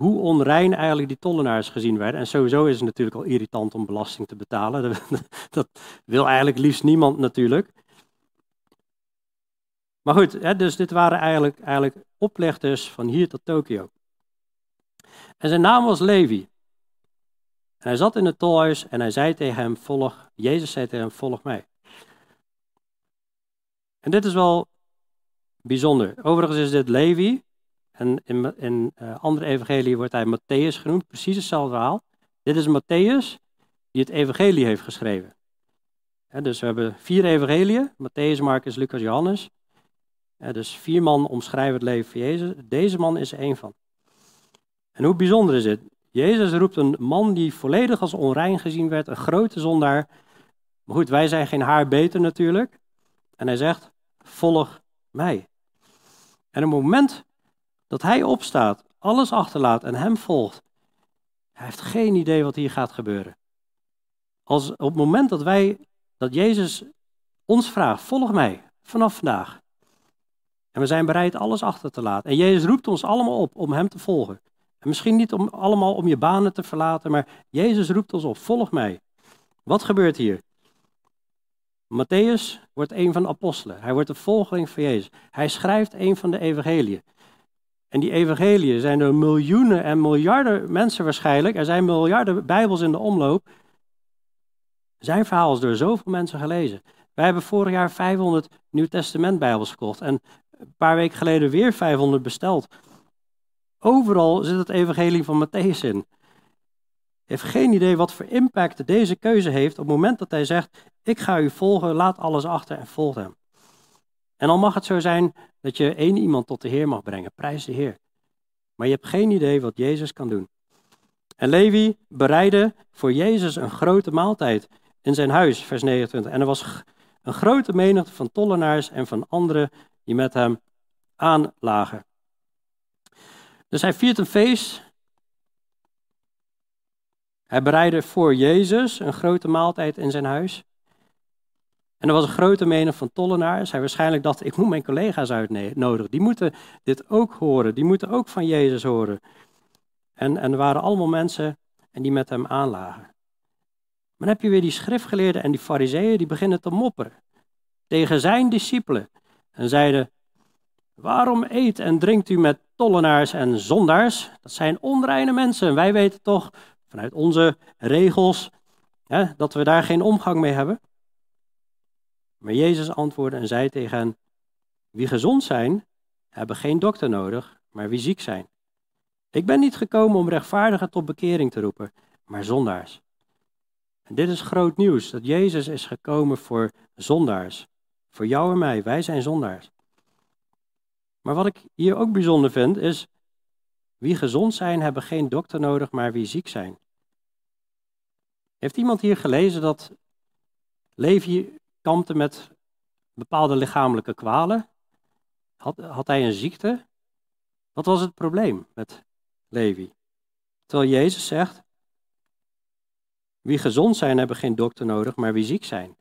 hoe onrein eigenlijk die tollenaars gezien werden. En sowieso is het natuurlijk al irritant om belasting te betalen. Dat wil eigenlijk liefst niemand natuurlijk. Maar goed, dus dit waren eigenlijk, eigenlijk oplichters van hier tot Tokio. En zijn naam was Levi. En hij zat in het tolhuis en hij zei tegen hem, volg, Jezus zei tegen hem, volg mij. En dit is wel bijzonder. Overigens is dit Levi, en in, in uh, andere evangelie wordt hij Matthäus genoemd, precies hetzelfde verhaal. Dit is Matthäus die het evangelie heeft geschreven. dus we hebben vier evangeliën, Matthäus, Marcus, Lucas, Johannes. dus vier man omschrijven het leven van Jezus. Deze man is één van. En hoe bijzonder is het? Jezus roept een man die volledig als onrein gezien werd, een grote zondaar. Maar goed, wij zijn geen haar beter natuurlijk. En hij zegt, volg mij. En op het moment dat hij opstaat, alles achterlaat en hem volgt, hij heeft geen idee wat hier gaat gebeuren. Als op het moment dat wij, dat Jezus ons vraagt, volg mij vanaf vandaag. En we zijn bereid alles achter te laten. En Jezus roept ons allemaal op om hem te volgen. En misschien niet om allemaal om je banen te verlaten, maar Jezus roept ons op, volg mij. Wat gebeurt hier? Matthäus wordt een van de apostelen. Hij wordt de volgeling van Jezus. Hij schrijft een van de evangeliën. En die evangeliën zijn er miljoenen en miljarden mensen waarschijnlijk. Er zijn miljarden bijbels in de omloop. Zijn verhaal is door zoveel mensen gelezen. Wij hebben vorig jaar 500 Nieuw Testament bijbels gekocht. En een paar weken geleden weer 500 besteld. Overal zit het evangelie van Matthäus in. Heeft geen idee wat voor impact deze keuze heeft op het moment dat hij zegt, ik ga u volgen, laat alles achter en volg hem. En dan mag het zo zijn dat je één iemand tot de Heer mag brengen, prijs de Heer. Maar je hebt geen idee wat Jezus kan doen. En Levi bereidde voor Jezus een grote maaltijd in zijn huis, vers 29. En er was een grote menigte van tollenaars en van anderen die met hem aanlagen. Dus hij viert een feest. Hij bereidde voor Jezus een grote maaltijd in zijn huis. En er was een grote menigte van tollenaars. Hij waarschijnlijk dacht, ik moet mijn collega's uitnodigen. Die moeten dit ook horen. Die moeten ook van Jezus horen. En, en er waren allemaal mensen en die met hem aanlagen. Maar dan heb je weer die schriftgeleerden en die fariseeën die beginnen te mopperen tegen zijn discipelen. En zeiden, waarom eet en drinkt u met tollenaars en zondaars? Dat zijn onreine mensen. Wij weten toch vanuit onze regels hè, dat we daar geen omgang mee hebben. Maar Jezus antwoordde en zei tegen hen, wie gezond zijn, hebben geen dokter nodig, maar wie ziek zijn. Ik ben niet gekomen om rechtvaardigen tot bekering te roepen, maar zondaars. En dit is groot nieuws, dat Jezus is gekomen voor zondaars. Voor jou en mij, wij zijn zondaars. Maar wat ik hier ook bijzonder vind, is wie gezond zijn, hebben geen dokter nodig, maar wie ziek zijn. Heeft iemand hier gelezen dat Levi kampte met bepaalde lichamelijke kwalen? Had, had hij een ziekte? Wat was het probleem met Levi? Terwijl Jezus zegt, wie gezond zijn hebben geen dokter nodig, maar wie ziek zijn.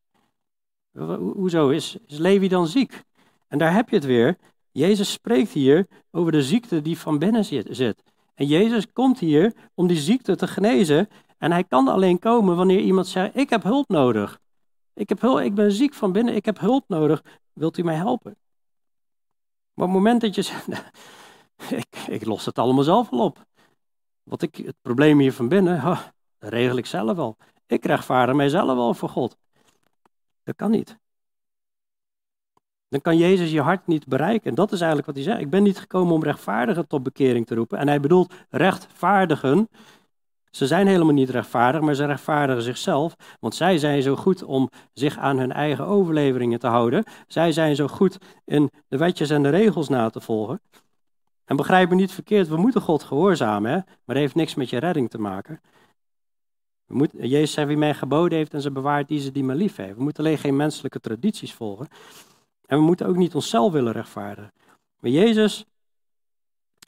Hoezo is, is Levi dan ziek? En daar heb je het weer. Jezus spreekt hier over de ziekte die van binnen zit. En Jezus komt hier om die ziekte te genezen. En hij kan alleen komen wanneer iemand zegt: Ik heb hulp nodig. Ik, heb hulp, ik ben ziek van binnen, ik heb hulp nodig. Wilt u mij helpen? Maar op het moment dat je zegt: ik, ik los het allemaal zelf wel op. Wat ik, het probleem hier van binnen, dat regel ik zelf wel. Ik rechtvaardig mijzelf wel voor God. Dat kan niet. Dan kan Jezus je hart niet bereiken. En dat is eigenlijk wat hij zegt. Ik ben niet gekomen om rechtvaardigen tot bekering te roepen. En hij bedoelt rechtvaardigen. Ze zijn helemaal niet rechtvaardig, maar ze rechtvaardigen zichzelf. Want zij zijn zo goed om zich aan hun eigen overleveringen te houden. Zij zijn zo goed in de wetjes en de regels na te volgen. En begrijp me niet verkeerd, we moeten God gehoorzamen, hè? maar dat heeft niks met je redding te maken. We moeten, Jezus zei, wie mij geboden heeft en ze bewaart, die ze die me lief heeft. We moeten alleen geen menselijke tradities volgen. En we moeten ook niet onszelf willen rechtvaardigen. Maar Jezus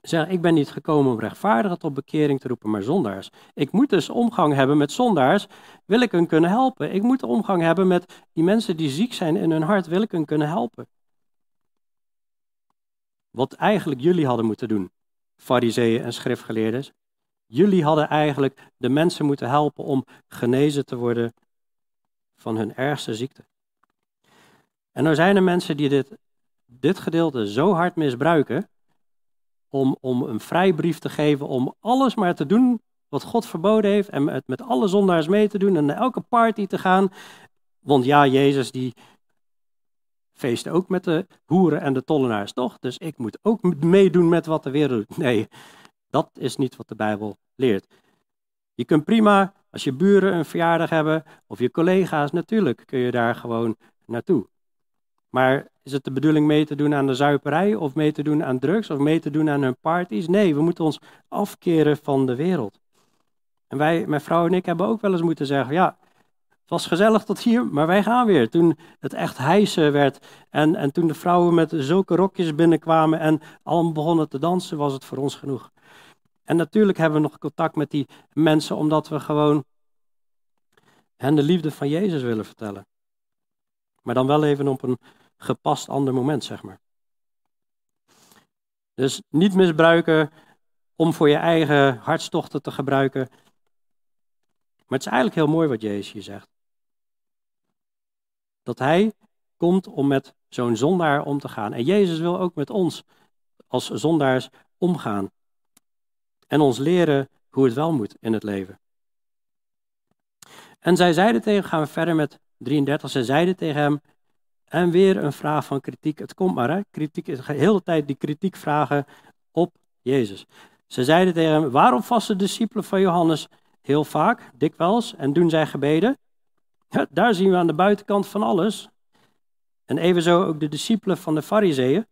zegt, ik ben niet gekomen om rechtvaardigen tot bekering te roepen, maar zondaars. Ik moet dus omgang hebben met zondaars, wil ik hun kunnen helpen. Ik moet omgang hebben met die mensen die ziek zijn in hun hart, wil ik hun kunnen helpen. Wat eigenlijk jullie hadden moeten doen, fariseeën en schriftgeleerden, Jullie hadden eigenlijk de mensen moeten helpen om genezen te worden van hun ergste ziekte. En er zijn er mensen die dit, dit gedeelte zo hard misbruiken om, om een vrijbrief te geven om alles maar te doen wat God verboden heeft en het met alle zondaars mee te doen en naar elke party te gaan. Want ja, Jezus die feestte ook met de hoeren en de tollenaars, toch? Dus ik moet ook meedoen met wat de wereld doet. Nee, dat is niet wat de Bijbel leert. Je kunt prima, als je buren een verjaardag hebben of je collega's, natuurlijk kun je daar gewoon naartoe. Maar is het de bedoeling mee te doen aan de zuiperij of mee te doen aan drugs of mee te doen aan hun parties? Nee, we moeten ons afkeren van de wereld. En wij, mijn vrouw en ik, hebben ook wel eens moeten zeggen: ja, het was gezellig tot hier, maar wij gaan weer. Toen het echt hijsen werd en, en toen de vrouwen met zulke rokjes binnenkwamen en allemaal begonnen te dansen, was het voor ons genoeg. En natuurlijk hebben we nog contact met die mensen omdat we gewoon hen de liefde van Jezus willen vertellen. Maar dan wel even op een gepast ander moment, zeg maar. Dus niet misbruiken om voor je eigen hartstochten te gebruiken. Maar het is eigenlijk heel mooi wat Jezus hier zegt. Dat hij komt om met zo'n zondaar om te gaan. En Jezus wil ook met ons als zondaars omgaan en ons leren hoe het wel moet in het leven. En zij zeiden tegen, gaan we verder met 33, zij zeiden tegen hem, En weer een vraag van kritiek. Het komt maar, hè? Kritiek is de hele tijd die kritiek vragen op Jezus. Ze zeiden tegen hem: Waarom vasten de discipelen van Johannes heel vaak, dikwijls, en doen zij gebeden? Ja, daar zien we aan de buitenkant van alles. En evenzo ook de discipelen van de Fariseeën.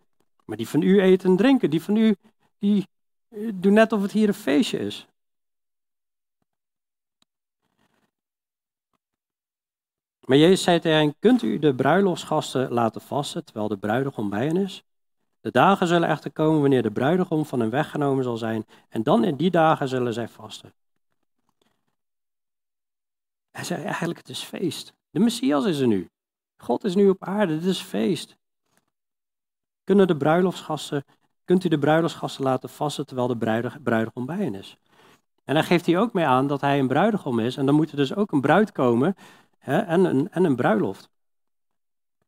Maar die van u eten en drinken, die van u, die eh, doen net of het hier een feestje is. Maar Jezus zei tegen hen, kunt u de bruiloftsgasten laten vasten terwijl de bruidegom bij hen is? De dagen zullen echter komen wanneer de bruidegom van hen weggenomen zal zijn en dan in die dagen zullen zij vasten. Hij zei eigenlijk, het is feest. De Messias is er nu. God is nu op aarde, dit is feest. Kunnen de bruiloftsgasten, kunt u de bruiloftsgasten laten vasten terwijl de bruidegom bij hen is? En hij geeft hier ook mee aan dat hij een bruidegom is en dan moet er dus ook een bruid komen hè, en, een, en een bruiloft.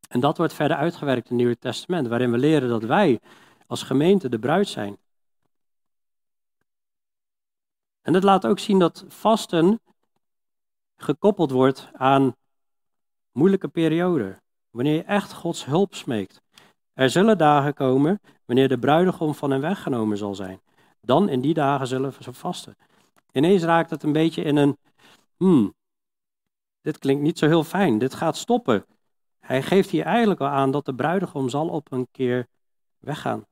En dat wordt verder uitgewerkt in het Nieuwe Testament, waarin we leren dat wij als gemeente de bruid zijn. En dat laat ook zien dat vasten gekoppeld wordt aan moeilijke perioden, wanneer je echt Gods hulp smeekt. Er zullen dagen komen wanneer de bruidegom van hen weggenomen zal zijn. Dan in die dagen zullen ze vasten. Ineens raakt het een beetje in een, hmm, dit klinkt niet zo heel fijn, dit gaat stoppen. Hij geeft hier eigenlijk al aan dat de bruidegom zal op een keer weggaan.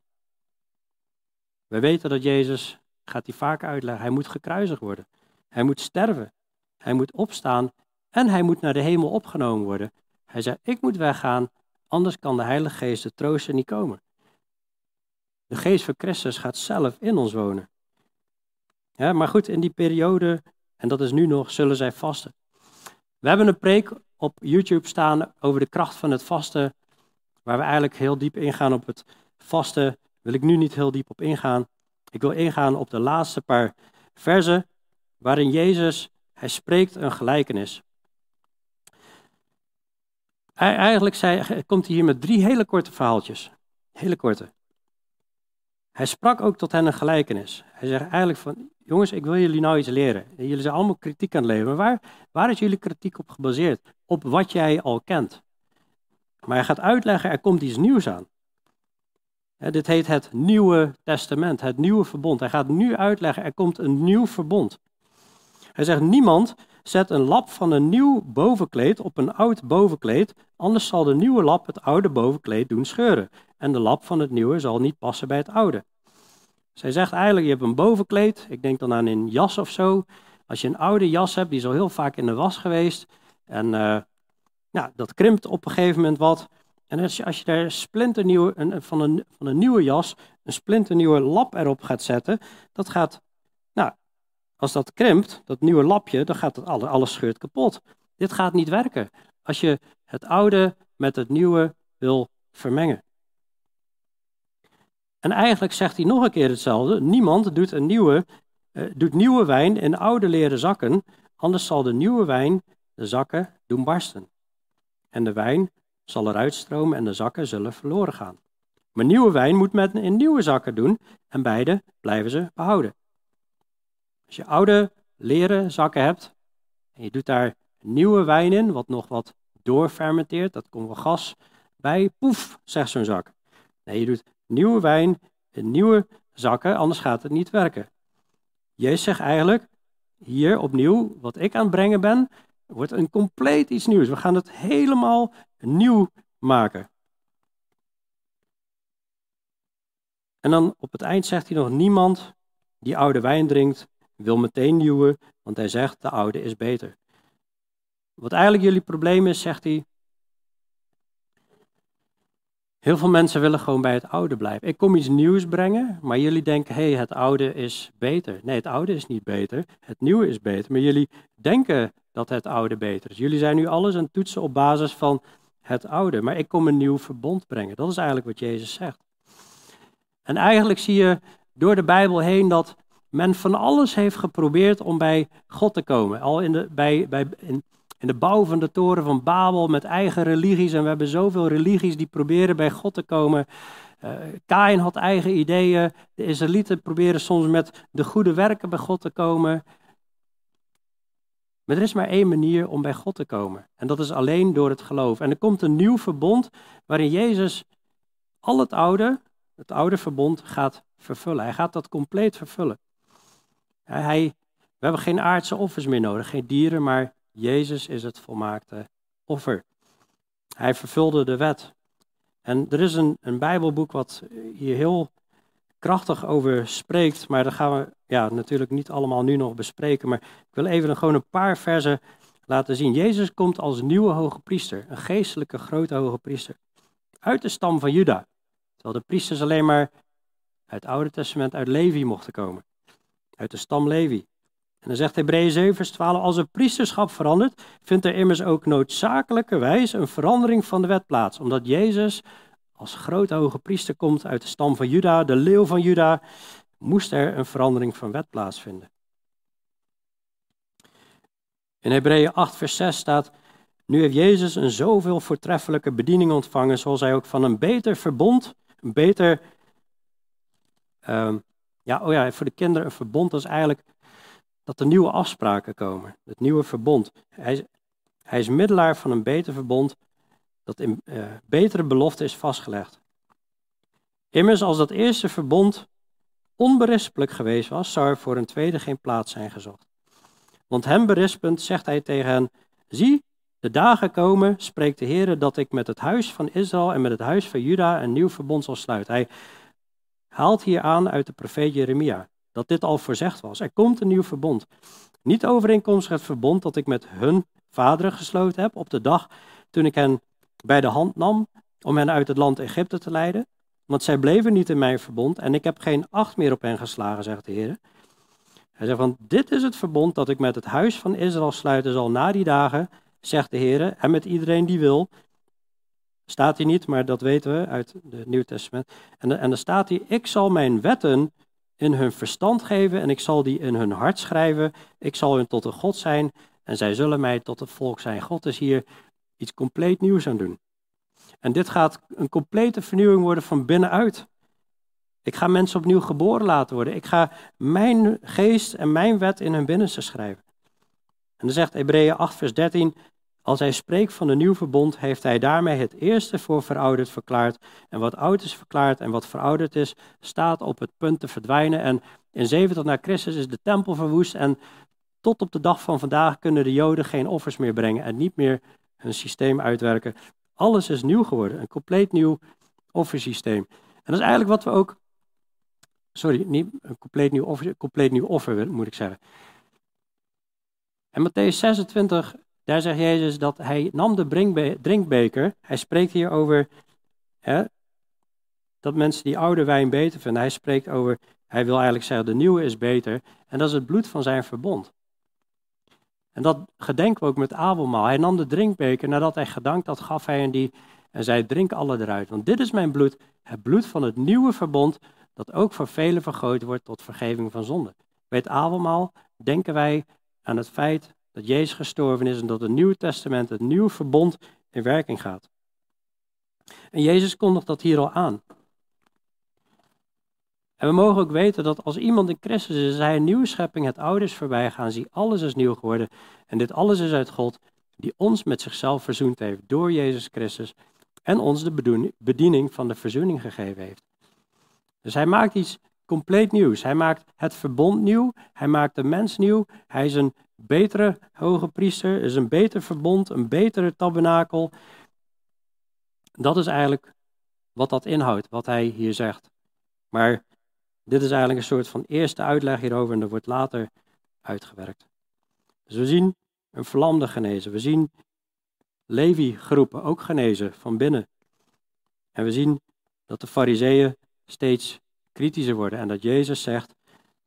We weten dat Jezus, gaat hij vaak uitleggen, hij moet gekruisigd worden. Hij moet sterven. Hij moet opstaan en hij moet naar de hemel opgenomen worden. Hij zei, ik moet weggaan, anders kan de Heilige Geest, de trooster, niet komen. De geest van Christus gaat zelf in ons wonen. Maar goed, in die periode, en dat is nu nog, zullen zij vasten. We hebben een preek op YouTube staan over de kracht van het vasten, waar we eigenlijk heel diep ingaan op het vasten. Wil ik nu niet heel diep op ingaan. Ik wil ingaan op de laatste paar versen, waarin Jezus, hij spreekt een gelijkenis. Hij, eigenlijk komt hij hier met drie hele korte verhaaltjes. Hele korte. Hij sprak ook tot hen een gelijkenis. Hij zegt eigenlijk van, jongens, ik wil jullie nou iets leren. Jullie zijn allemaal kritiek aan het leveren. Waar, waar is jullie kritiek op gebaseerd? Op wat jij al kent. Maar hij gaat uitleggen, er komt iets nieuws aan. dit heet het Nieuwe Testament, het Nieuwe Verbond. Hij gaat nu uitleggen, er komt een nieuw verbond. Hij zegt, niemand zet een lap van een nieuw bovenkleed op een oud bovenkleed, anders zal de nieuwe lap het oude bovenkleed doen scheuren. En de lap van het nieuwe zal niet passen bij het oude. Zij zegt eigenlijk, je hebt een bovenkleed, ik denk dan aan een jas of zo. Als je een oude jas hebt, die is al heel vaak in de was geweest. En uh, ja, dat krimpt op een gegeven moment wat. En als je, als je daar splinternieuwe, een, van, een, van een nieuwe jas een splinternieuwe lap erop gaat zetten, dat gaat, als dat krimpt, dat nieuwe lapje, dan gaat het alle, alles scheurt kapot. Dit gaat niet werken als je het oude met het nieuwe wil vermengen. En eigenlijk zegt hij nog een keer hetzelfde. Niemand doet, een nieuwe, uh, doet nieuwe wijn in oude leren zakken, anders zal de nieuwe wijn de zakken doen barsten. En de wijn zal eruit stromen en de zakken zullen verloren gaan. Maar nieuwe wijn moet men in nieuwe zakken doen en beide blijven ze behouden. Als je oude leren zakken hebt en je doet daar nieuwe wijn in, wat nog wat doorfermenteert, dat komt wel gas bij, poef, zegt zo'n zak. Nee, je doet nieuwe wijn in nieuwe zakken, anders gaat het niet werken. Jezus zegt eigenlijk, hier opnieuw, wat ik aan het brengen ben, wordt een compleet iets nieuws. We gaan het helemaal nieuw maken. En dan op het eind zegt hij nog, niemand die oude wijn drinkt, wil meteen nieuwe, want hij zegt, de oude is beter. Wat eigenlijk jullie probleem is, zegt hij, Heel veel mensen willen gewoon bij het oude blijven. Ik kom iets nieuws brengen, maar jullie denken, hé, hey, het oude is beter. Nee, het oude is niet beter, het nieuwe is beter. Maar jullie denken dat het oude beter is. Jullie zijn nu alles aan toetsen op basis van het oude. Maar ik kom een nieuw verbond brengen. Dat is eigenlijk wat Jezus zegt. En eigenlijk zie je door de Bijbel heen dat men van alles heeft geprobeerd om bij God te komen. Al in de, bij, bij, in, de bouw van de toren van Babel met eigen religies. En we hebben zoveel religies die proberen bij God te komen. Uh, Kain had eigen ideeën. De Israëlieten proberen soms met de goede werken bij God te komen. Maar er is maar één manier om bij God te komen. En dat is alleen door het geloof. En er komt een nieuw verbond waarin Jezus al het oude, het oude verbond gaat vervullen. Hij gaat dat compleet vervullen. Hij, we hebben geen aardse offers meer nodig, geen dieren, maar Jezus is het volmaakte offer. Hij vervulde de wet. En er is een, een Bijbelboek wat hier heel krachtig over spreekt, maar dat gaan we ja, natuurlijk niet allemaal nu nog bespreken. Maar ik wil even gewoon een paar versen laten zien. Jezus komt als nieuwe hoge priester, een geestelijke grote hoge priester, uit de stam van Juda. Terwijl de priesters alleen maar uit het Oude Testament uit Levi mochten komen, uit de stam Levi. En dan zegt Hebreeën 7, vers 12, als het priesterschap verandert, vindt er immers ook noodzakelijkerwijs een verandering van de wet plaats, omdat Jezus als grote hoge priester komt uit de stam van Juda, de leeuw van Juda, moest er een verandering van wet plaatsvinden. In Hebreeën 8, vers 6 staat, nu heeft Jezus een zoveel voortreffelijke bediening ontvangen, zoals hij ook van een beter verbond, een beter, uh, ja, oh ja, voor de kinderen een verbond, is eigenlijk dat er nieuwe afspraken komen, het nieuwe verbond. Hij is, hij is middelaar van een beter verbond dat in uh, betere belofte is vastgelegd. Immers, als dat eerste verbond onberispelijk geweest was, zou er voor een tweede geen plaats zijn gezocht. Want hem berispend zegt hij tegen hen: Zie, de dagen komen, spreekt de Heer, dat ik met het huis van Israël en met het huis van Juda een nieuw verbond zal sluiten. Hij haalt hier aan uit de profeet Jeremia dat dit al voorzegd was. Er komt een nieuw verbond. Niet overeenkomstig het verbond dat ik met hun vaderen gesloten heb op de dag toen ik hen bij de hand nam om hen uit het land Egypte te leiden. Want zij bleven niet in mijn verbond en ik heb geen acht meer op hen geslagen, zegt de Heer. Hij zegt van, dit is het verbond dat ik met het huis van Israël sluiten zal na die dagen, zegt de Heer, en met iedereen die wil. Staat hier niet, maar dat weten we uit het Nieuw Testament. En, en dan staat hier, ik zal mijn wetten in hun verstand geven en ik zal die in hun hart schrijven. Ik zal hun tot een God zijn en zij zullen mij tot het volk zijn. God is hier iets compleet nieuws aan doen. En dit gaat een complete vernieuwing worden van binnenuit. Ik ga mensen opnieuw geboren laten worden. Ik ga mijn geest en mijn wet in hun binnenste schrijven. En dan zegt Hebreeën 8, vers 13: Als hij spreekt van een nieuw verbond, heeft hij daarmee het eerste voor verouderd verklaard. En wat oud is verklaard en wat verouderd is, staat op het punt te verdwijnen. En in 70 na Christus is de tempel verwoest. En tot op de dag van vandaag kunnen de Joden geen offers meer brengen en niet meer hun systeem uitwerken. Alles is nieuw geworden, een compleet nieuw offersysteem. En dat is eigenlijk wat we ook. Sorry, niet een compleet nieuw offer, compleet nieuw offer moet ik zeggen. En Matthäus 26, daar zegt Jezus dat hij nam de drinkbeker. Hij spreekt hier over hè, dat mensen die oude wijn beter vinden. Hij spreekt over, hij wil eigenlijk zeggen, de nieuwe is beter. En dat is het bloed van zijn verbond. En dat gedenken we ook met avondmaal. Hij nam de drinkbeker, nadat hij gedankt had, gaf hij en die en zei, drink alle eruit. Want dit is mijn bloed, het bloed van het nieuwe verbond, dat ook voor velen vergooid wordt tot vergeving van zonde. Bij het avondmaal denken wij aan het feit dat Jezus gestorven is en dat het Nieuwe Testament, het nieuwe verbond, in werking gaat. En Jezus kondigt dat hier al aan. En we mogen ook weten dat als iemand in Christus is, hij een nieuwe schepping, het oude is voorbij gaan, zie alles is nieuw geworden. En dit alles is uit God, die ons met zichzelf verzoend heeft door Jezus Christus en ons de bediening van de verzoening gegeven heeft. Dus hij maakt iets compleet nieuws. Hij maakt het verbond nieuw, hij maakt de mens nieuw, hij is een betere hoge priester, is een beter verbond, een betere tabernakel. Dat is eigenlijk wat dat inhoudt, wat hij hier zegt. Maar dit is eigenlijk een soort van eerste uitleg hierover en dat wordt later uitgewerkt. Dus we zien een verlamde genezen. We zien Levi-groepen ook genezen van binnen. En we zien dat de fariseeën steeds kritischer worden en dat Jezus zegt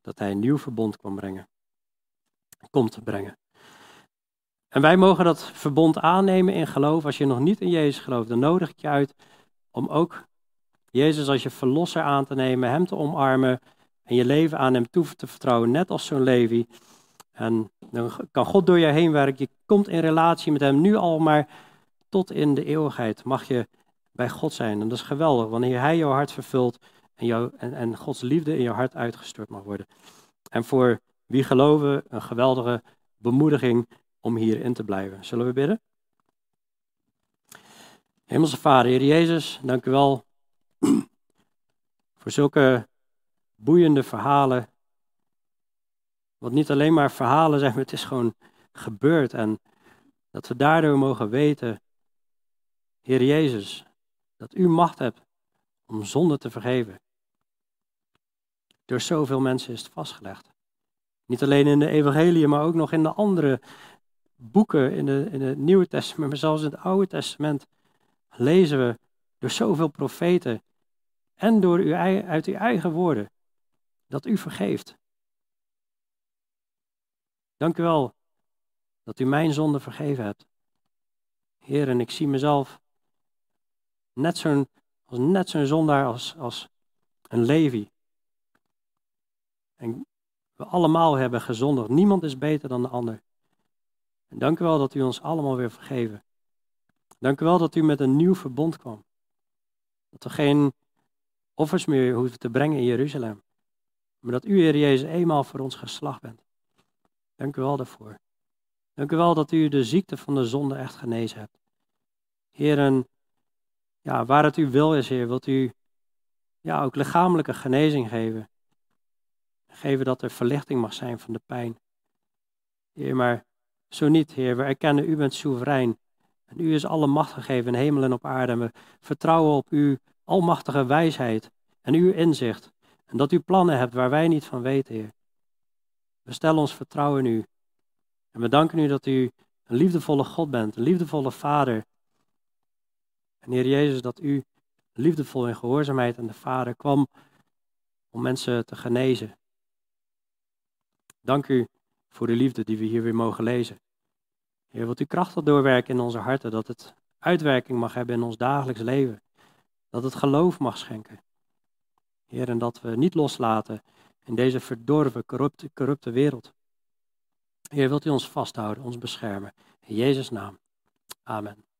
dat hij een nieuw verbond kwam brengen. Komt te brengen. En wij mogen dat verbond aannemen in geloof. Als je nog niet in Jezus gelooft, dan nodig ik je uit om ook Jezus als je verlosser aan te nemen, Hem te omarmen en je leven aan Hem toe te vertrouwen, net als zo'n Levi. En dan kan God door je heen werken. Je komt in relatie met Hem nu al, maar tot in de eeuwigheid mag je bij God zijn. En dat is geweldig, wanneer Hij jouw hart vervult en, jou, en, en Gods liefde in jouw hart uitgestort mag worden. En voor wie geloven, een geweldige bemoediging om hierin te blijven. Zullen we bidden? Hemelse Vader, Heer Jezus, dank u wel voor zulke boeiende verhalen. Wat niet alleen maar verhalen zijn, maar het is gewoon gebeurd. En dat we daardoor mogen weten, Heer Jezus, dat u macht hebt om zonde te vergeven. Door zoveel mensen is het vastgelegd. Niet alleen in de evangelie, maar ook nog in de andere boeken in, de, in het Nieuwe Testament, maar zelfs in het Oude Testament lezen we door zoveel profeten en door uw, uit uw eigen woorden dat u vergeeft. Dank u wel dat u mijn zonde vergeven hebt. Heer, en ik zie mezelf net zo'n, als net zo'n zondaar als, als een Levi. En we allemaal hebben gezondigd. Niemand is beter dan de ander. En dank u wel dat u ons allemaal weer vergeven. Dank u wel dat u met een nieuw verbond kwam. Dat we geen offers meer hoeven te brengen in Jeruzalem. Maar dat u, Heer Jezus, eenmaal voor ons geslacht bent. Dank u wel daarvoor. Dank u wel dat u de ziekte van de zonde echt genezen hebt. Heer, en ja, waar het uw wil is, Heer, wilt u ja, ook lichamelijke genezing geven. Geven dat er verlichting mag zijn van de pijn. Heer, maar zo niet, Heer. We erkennen, u bent soeverein. En u is alle macht gegeven in hemel en op aarde. En we vertrouwen op uw almachtige wijsheid en uw inzicht. En dat u plannen hebt waar wij niet van weten, Heer. We stellen ons vertrouwen in u. En we danken u dat u een liefdevolle God bent, een liefdevolle Vader. En Heer Jezus, dat u liefdevol in gehoorzaamheid aan de Vader kwam om mensen te genezen. Dank u voor de liefde die we hier weer mogen lezen. Heer, wilt u krachtig doorwerken in onze harten, dat het uitwerking mag hebben in ons dagelijks leven. Dat het geloof mag schenken. Heer, en dat we niet loslaten in deze verdorven, corrupte, corrupte wereld. Heer, wilt u ons vasthouden, ons beschermen. In Jezus' naam. Amen.